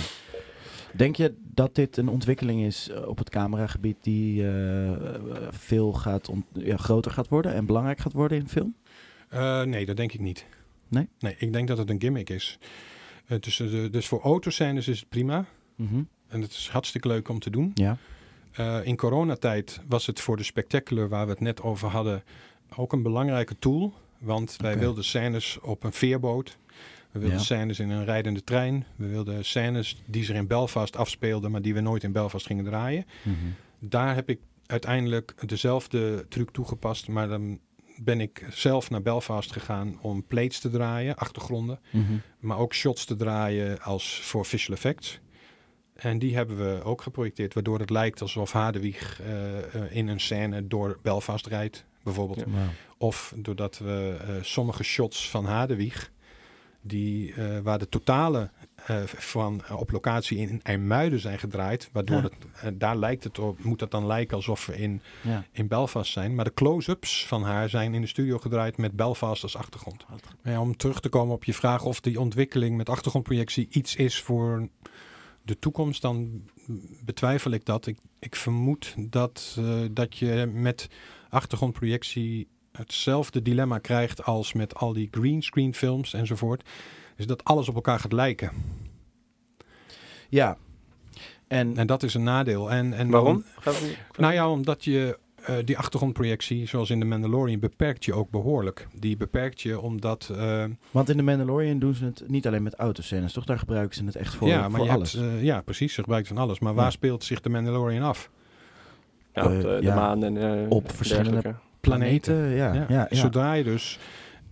Denk je dat dit een ontwikkeling is eh, op het cameragebied die eh, veel gaat ont- ja, groter gaat worden en belangrijk gaat worden in film? Eh, nee, dat denk ik niet. Nee? Nee, ik denk dat het een gimmick is. Dus, dus voor autoscènes is het prima. Mhm. En het is hartstikke leuk om te doen. Ja. Eh, in coronatijd was het voor de spectacular waar we het net over hadden ook een belangrijke tool. Want wij wilden scènes op een veerboot. We wilden Ja. scènes in een rijdende trein. We wilden scènes die zich in Belfast afspeelden, maar die we nooit in Belfast gingen draaien. Mhm. Daar heb ik uiteindelijk dezelfde truc toegepast, maar dan ben ik zelf naar Belfast gegaan om plates te draaien, achtergronden, Mhm. maar ook shots te draaien als voor visual effects. En die hebben we ook geprojecteerd, waardoor het lijkt alsof Hadewig eh, eh, in een scène door Belfast rijdt, bijvoorbeeld. Ja. Of doordat we eh, sommige shots van Hadewig, die, waar de totale van op locatie in IJmuiden zijn gedraaid, waardoor Ja. het, daar lijkt het op, moet dat dan lijken alsof we in, Ja. in Belfast zijn. Maar de close-ups van haar zijn in de studio gedraaid met Belfast als achtergrond. Om terug te komen op je vraag of die ontwikkeling met achtergrondprojectie iets is voor de toekomst, dan betwijfel ik dat. Ik, ik vermoed dat, eh, dat je met achtergrondprojectie hetzelfde dilemma krijgt als met al die greenscreen films enzovoort. Is dat alles op elkaar gaat lijken. Ja. En, En dat is een nadeel. En, en Waarom? Nou ja, omdat je eh, die achtergrondprojectie, zoals in The Mandalorian, beperkt je ook behoorlijk. Die beperkt je omdat... eh, want in The Mandalorian doen ze het niet alleen met autoscènes, toch? Daar gebruiken ze het echt voor, ja, maar voor alles. Hebt, eh, ja, precies. Ze gebruikt van alles. Maar waar Ja. speelt zich The Mandalorian af? Ja, op Eh, de, de ja, maan en eh, op verschillende dergelijke. Planeten, ja. ja, ja, Zodra je dus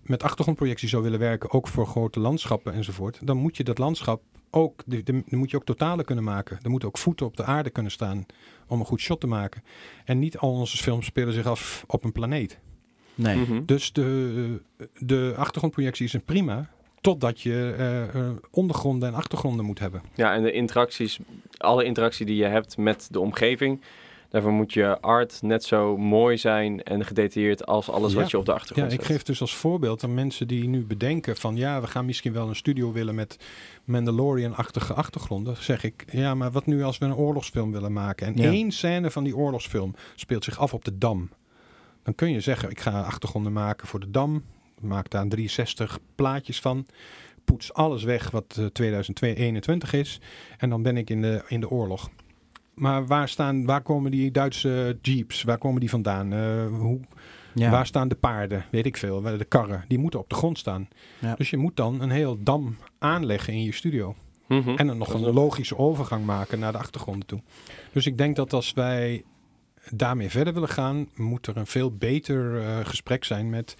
met achtergrondprojectie zou willen werken, ook voor grote landschappen enzovoort, dan moet je dat landschap ook, dan moet je ook totalen kunnen maken. Er moeten ook voeten op de aarde kunnen staan om een goed shot te maken. En niet al onze films spelen zich af op een planeet. Nee. Mhm. Dus de, de achtergrondprojectie is een prima, totdat je eh, eh, ondergronden en achtergronden moet hebben. Ja, en de interacties, alle interactie die je hebt met de omgeving, daarvoor moet je art net zo mooi zijn en gedetailleerd als alles Ja. wat je op de Ja, achtergrond ik zet. geef dus als voorbeeld aan mensen die nu bedenken van ja, we gaan misschien wel een studio willen met Mandalorian-achtige achtergronden. Zeg ik, ja, maar wat nu als we een oorlogsfilm willen maken? En Ja. één scène van die oorlogsfilm speelt zich af op de Dam. Dan kun je zeggen, ik ga achtergronden maken voor de Dam. Maak daar 63 plaatjes van. poets alles weg wat eh, 2021 is. En dan ben ik in de, in de oorlog. Maar waar, staan, waar komen die Duitse jeeps? Waar komen die vandaan? Eh, hoe, Ja. Waar staan de paarden? Weet ik veel. Waar De karren. Die moeten op de grond staan. Ja. Dus je moet dan een heel dam aanleggen in je studio. Mhm. En dan nog een logische overgang maken naar de achtergronden toe. Dus ik denk dat als wij daarmee verder willen gaan, moet er een veel beter eh, gesprek zijn met,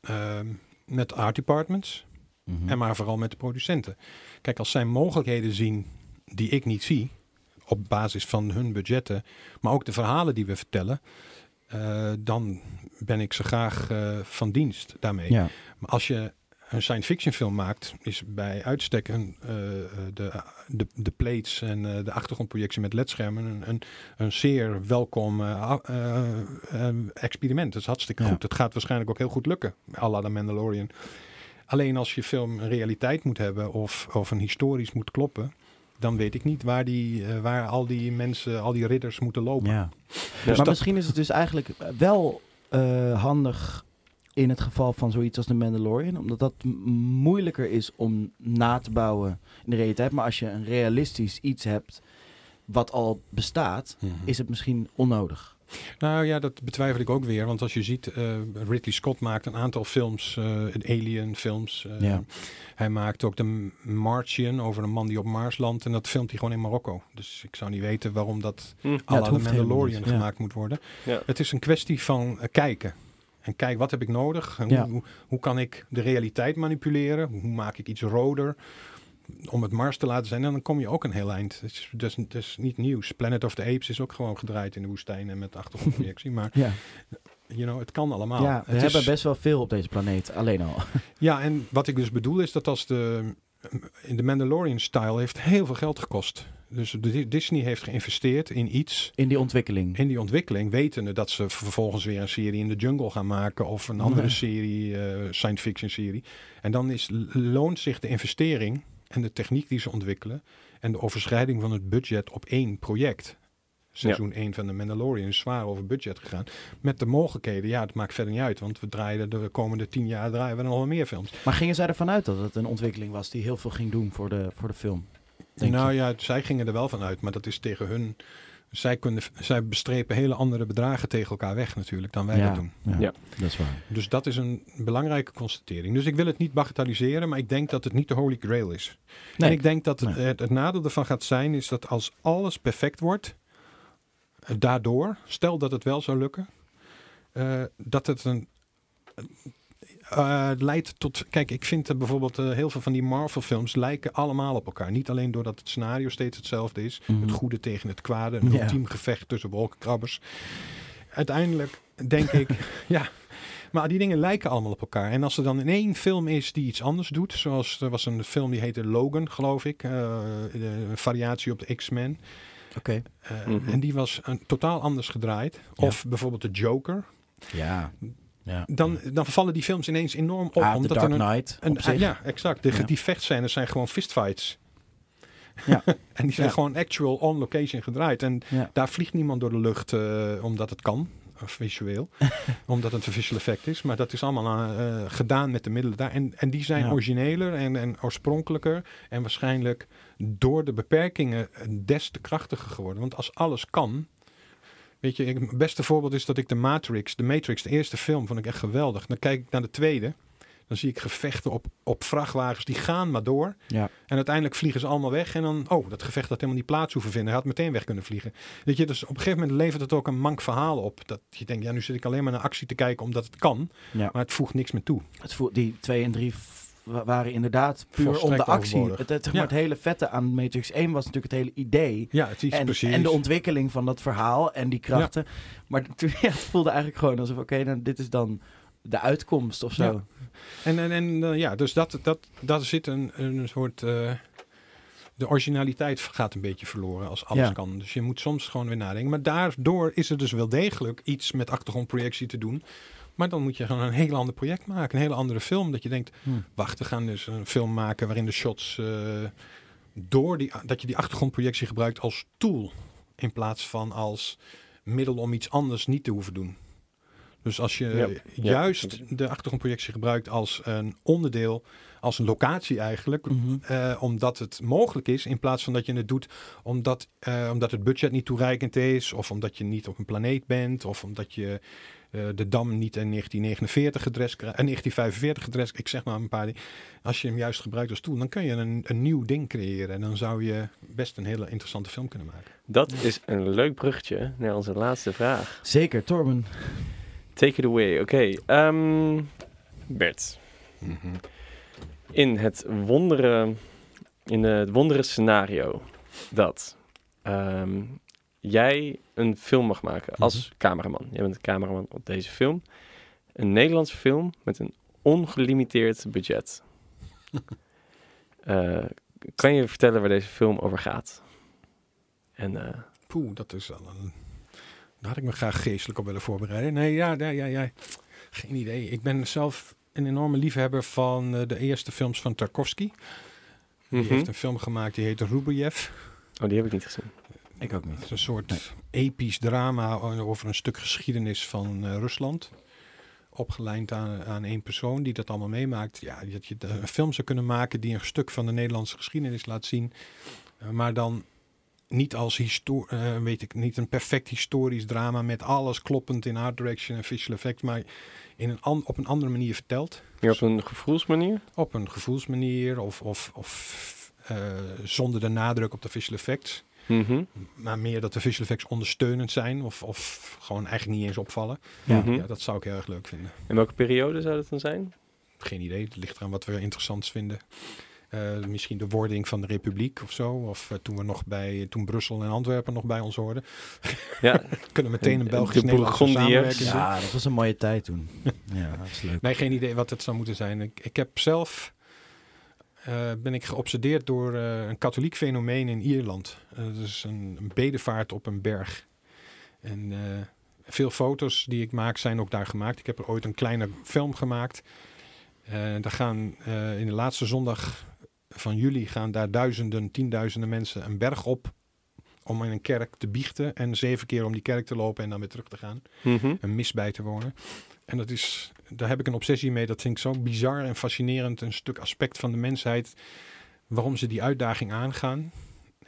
ehm, met art departments. Mhm. En maar vooral met de producenten. Kijk, als zij mogelijkheden zien die ik niet zie, op basis van hun budgetten, maar ook de verhalen die we vertellen, eh, dan ben ik ze graag eh, van dienst daarmee. Ja. Maar als je een science fiction film maakt, is bij uitstek een, eh, de, de, de plates en de achtergrondprojectie met ledschermen een, een, een zeer welkom experiment. Dat is hartstikke Ja. goed. Het gaat waarschijnlijk ook heel goed lukken, à la The Mandalorian. Alleen als je film een realiteit moet hebben of, of een historisch moet kloppen, dan weet ik niet waar, die, eh, waar al die mensen, al die ridders moeten lopen. Ja. Dus maar misschien is het dus eigenlijk wel eh, handig in het geval van zoiets als de Mandalorian, omdat dat moeilijker is om na te bouwen in de realiteit. Maar als je een realistisch iets hebt wat al bestaat, Mhm. is het misschien onnodig. Nou ja, dat betwijfel ik ook weer. Want als je ziet, eh, Ridley Scott maakt een aantal films, eh Alien films. eh, Ja. Hij maakt ook de Martian over een man die op Mars landt. En dat filmt hij gewoon in Marokko. Dus ik zou niet weten waarom dat Hm. à Ja, de Mandalorian niet, ja. gemaakt moet worden. Ja. Het is een kwestie van kijken. En kijk, wat heb ik nodig? En Ja. hoe, hoe kan ik de realiteit manipuleren? Hoe maak ik iets roder? Om het Mars te laten zijn. En dan kom je ook een heel eind. Het is, dat is, dat is niet nieuws. Planet of the Apes is ook gewoon gedraaid in de woestijn en met achtergrondprojectie. maar Ja, you know, het kan allemaal. ja we Het hebben is- best wel veel op deze planeet, alleen al. Ja, en wat ik dus bedoel is dat als de... In de Mandalorian-style heeft heel veel geld gekost. Dus Disney heeft geïnvesteerd in iets, In die ontwikkeling. in die ontwikkeling, wetende dat ze vervolgens weer een serie in de jungle gaan maken of een andere Nee. serie, eh, science fiction serie. En dan is, loont zich de investering en de techniek die ze ontwikkelen en de overschrijding van het budget op één project. Seizoen 1 van de Mandalorian is zwaar over budget gegaan. Met de mogelijkheden, ja, het maakt verder niet uit. Want we draaien de komende tien jaar draaien we nog wel meer films. Maar gingen zij ervan uit dat het een ontwikkeling was die heel veel ging doen voor de, voor de film? Nou je? ja, zij gingen er wel van uit, maar dat is tegen hun. Zij, kunnen, zij bestrepen hele andere bedragen tegen elkaar weg natuurlijk dan wij ja, dat doen. Ja, Ja. dat is waar. Dus dat is een belangrijke constatering. Dus ik wil het niet bagatelliseren, maar ik denk dat het niet de holy grail is. Nee. En ik denk dat het, Nee. het, het nadeel ervan gaat zijn, is dat als alles perfect wordt, eh, daardoor, stel dat het wel zou lukken, eh, dat het een eh, leidt tot. Kijk, ik vind dat bijvoorbeeld eh, heel veel van die Marvel-films lijken allemaal op elkaar. Niet alleen doordat het scenario steeds hetzelfde is, Mhm. het goede tegen het kwade, een Ja. ultiem gevecht tussen wolkenkrabbers. Uiteindelijk denk ik, ja. Maar die dingen lijken allemaal op elkaar. En als er dan in één film is die iets anders doet, zoals er was een film die heette Logan, geloof ik, eh, een variatie op de X-Men. Oké. Mhm. En die was een, totaal anders gedraaid. Ja. Of bijvoorbeeld de Joker. Ja. Ja. Dan, dan vallen die films ineens enorm op. Ah, omdat Dark er een, ja, exact. De, Ja. Die vechtscènes zijn gewoon fistfights. Ja. en die zijn gewoon actual on location gedraaid. En daar vliegt niemand door de lucht eh, omdat het kan. Of visueel. omdat het een visual effect is. Maar dat is allemaal eh, gedaan met de middelen daar. En, en die zijn origineler en, en oorspronkelijker. En waarschijnlijk door de beperkingen des te krachtiger geworden. Want als alles kan. Weet je, ik- het beste voorbeeld is dat ik de Matrix, de Matrix, de eerste film, vond ik echt geweldig. Dan kijk ik naar de tweede. Dan zie ik gevechten op, op vrachtwagens, die gaan maar door. Ja. En uiteindelijk vliegen ze allemaal weg. En dan, oh, dat gevecht had helemaal niet plaats hoeven vinden. Hij had meteen weg kunnen vliegen. Weet je, dus op een gegeven moment levert het ook een mank verhaal op. Dat je denkt, ja, nu zit ik alleen maar naar actie te kijken omdat het kan. Ja. Maar het voegt niks meer toe. Het voel, die twee en drie waren inderdaad puur om Volstrekt de actie. Het, het, zeg maar, Ja. het hele vette aan Matrix 1 was natuurlijk het hele idee. Ja, het is En, precies. en de ontwikkeling van dat verhaal en die krachten. Maar toen, ja, het voelde eigenlijk gewoon alsof, oké, nou, dit is dan de uitkomst of zo. En, en, en eh, ja, dus dat, dat, dat zit een, een soort. eh, de originaliteit gaat een beetje verloren als alles kan. Dus je moet soms gewoon weer nadenken. Maar daardoor is er dus wel degelijk iets met achtergrondprojectie te doen. Maar dan moet je gewoon een heel ander project maken. Een hele andere film. Dat je denkt, Hm. wacht, we gaan dus een film maken waarin de shots. eh, door die, dat je die achtergrondprojectie gebruikt als tool. In plaats van als middel om iets anders niet te hoeven doen. Dus als je juist de achtergrondprojectie gebruikt als een onderdeel, als een locatie eigenlijk, Mhm. eh, omdat het mogelijk is, in plaats van dat je het doet omdat, eh, omdat het budget niet toereikend is, of omdat je niet op een planeet bent, of omdat je de dam niet in 1949 gedrest krijgt, en 1945 gedrest, ik zeg maar een paar dingen. Als je hem juist gebruikt als tool, dan kun je een, een nieuw ding creëren en dan zou je best een hele interessante film kunnen maken. Dat is een leuk bruggetje naar onze laatste vraag. Zeker, Torben. Take it away. Oké, ehm, Bert. In het wondere, in het wondere scenario dat ehm, jij een film mag maken als cameraman. Jij bent de cameraman op deze film. Een Nederlandse film met een ongelimiteerd budget. Eh, kan je vertellen waar deze film over gaat? En eh, Poeh, dat is wel een... Daar had ik me graag geestelijk op willen voorbereiden. Nee, ja, ja, ja, ja. Geen idee. Ik ben zelf een enorme liefhebber van eh, de eerste films van Tarkovsky. Die Mhm. heeft een film gemaakt die heet Rubeyev. Oh, die heb ik niet gezien. Ik ook niet. Het is een soort episch drama over een stuk geschiedenis van eh, Rusland. Opgelijnd aan, aan één persoon die dat allemaal meemaakt. Ja, dat je de- een film zou kunnen maken die een stuk van de Nederlandse geschiedenis laat zien. Eh, maar dan niet als histo eh, weet ik, niet een perfect historisch drama met alles kloppend in art direction en visual effects, maar in een an- op een andere manier verteld. Meer op een gevoelsmanier? Op een gevoelsmanier of, of, of eh, zonder de nadruk op de visual effects. Mhm. Maar meer dat de visual effects ondersteunend zijn of, of gewoon eigenlijk niet eens opvallen. Ja. Ja, dat zou ik heel erg leuk vinden. In welke periode zou dat dan zijn? Geen idee, het ligt eraan wat we interessant vinden. Eh, misschien de wording van de republiek of zo. Of eh, toen we nog bij, toen Brussel en Antwerpen nog bij ons hoorden. Ja. Kunnen meteen een En de Belgisch-Nederlandse Bourgondiërs. samenwerking doen. Ja, dat was een mooie tijd toen. Ja, dat is leuk. Nee, geen idee wat het zou moeten zijn. Ik, ik heb zelf eh, ben ik geobsedeerd door eh, een katholiek fenomeen in Ierland. Eh, dat is een, een bedevaart op een berg. En veel foto's die ik maak zijn ook daar gemaakt. Ik heb er ooit een kleine film gemaakt. Daar gaan in de laatste zondag van juli gaan daar duizenden, tienduizenden mensen een berg op om in een kerk te biechten en zeven keer om die kerk te lopen en dan weer terug te gaan. Mhm. Een mis bij te wonen. En dat is, daar heb ik een obsessie mee. Dat vind ik zo bizar en fascinerend. Een stuk aspect van de mensheid. Waarom ze die uitdaging aangaan.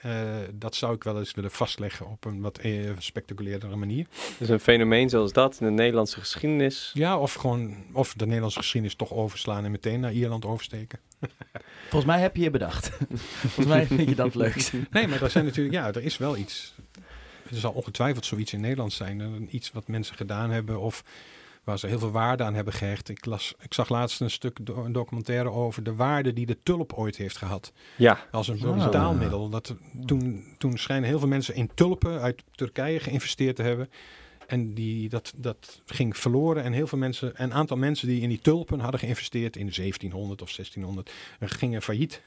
Eh, dat zou ik wel eens willen vastleggen op een wat eh, manier. Dus een fenomeen zoals dat in de Nederlandse geschiedenis. Ja, of gewoon of de Nederlandse geschiedenis toch overslaan en meteen naar Ierland oversteken. Volgens mij heb je je bedacht. Volgens mij vind je dat leuk. Nee, maar er zijn natuurlijk, ja, er is wel iets. Er zal ongetwijfeld zoiets in Nederland zijn. Iets wat mensen gedaan hebben of waar ze heel veel waarde aan hebben gehecht. Ik, las, ik zag laatst een stuk do- een documentaire over de waarde die de tulp ooit heeft gehad. Ja. Als een Ah. betaalmiddel. Dat, toen, toen schijnen heel veel mensen in tulpen uit Turkije geïnvesteerd te hebben. En die, dat, dat ging verloren. En heel veel mensen, een aantal mensen die in die tulpen hadden geïnvesteerd in 1700 of 1600, eh, gingen failliet.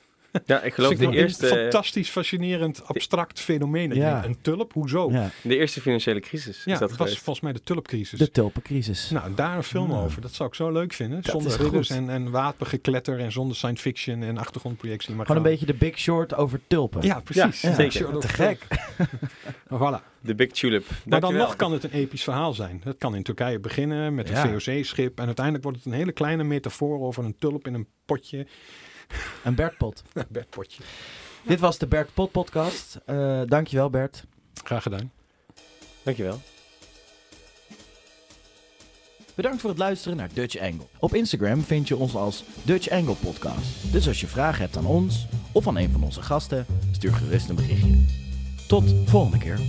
Ja, ik geloof Dus de eerste, Een fantastisch, fascinerend, abstract fenomeen. Ja. Een tulp, hoezo? Ja, Ja, de eerste financiële crisis is dat het was geweest. volgens mij de tulpcrisis. de tulpencrisis. Nou, daar een film Ja. over. Dat zou ik zo leuk vinden. Dat zonder ridders en, en wapengekletter en zonder science fiction en achtergrondprojectie. Maar Gewoon een beetje de Big Short over tulpen. Ja, precies. Ja, zeker. Te gek. Voilà. De Big Tulip. Maar dan nog kan het een episch verhaal zijn. Het kan in Turkije beginnen met een Ja. VOC-schip. En uiteindelijk wordt het een hele kleine metafoor over een tulp in een potje. Een Bertpot. Een bedpotje. Dit was de Bert Pot podcast. Eh dankjewel Bert. Graag gedaan. Dankjewel. Bedankt voor het luisteren naar Dutch Angle. Op Instagram vind je ons als Dutch Angle Podcast. Dus als je vragen hebt aan ons of aan een van onze gasten, stuur gerust een berichtje. Tot volgende keer.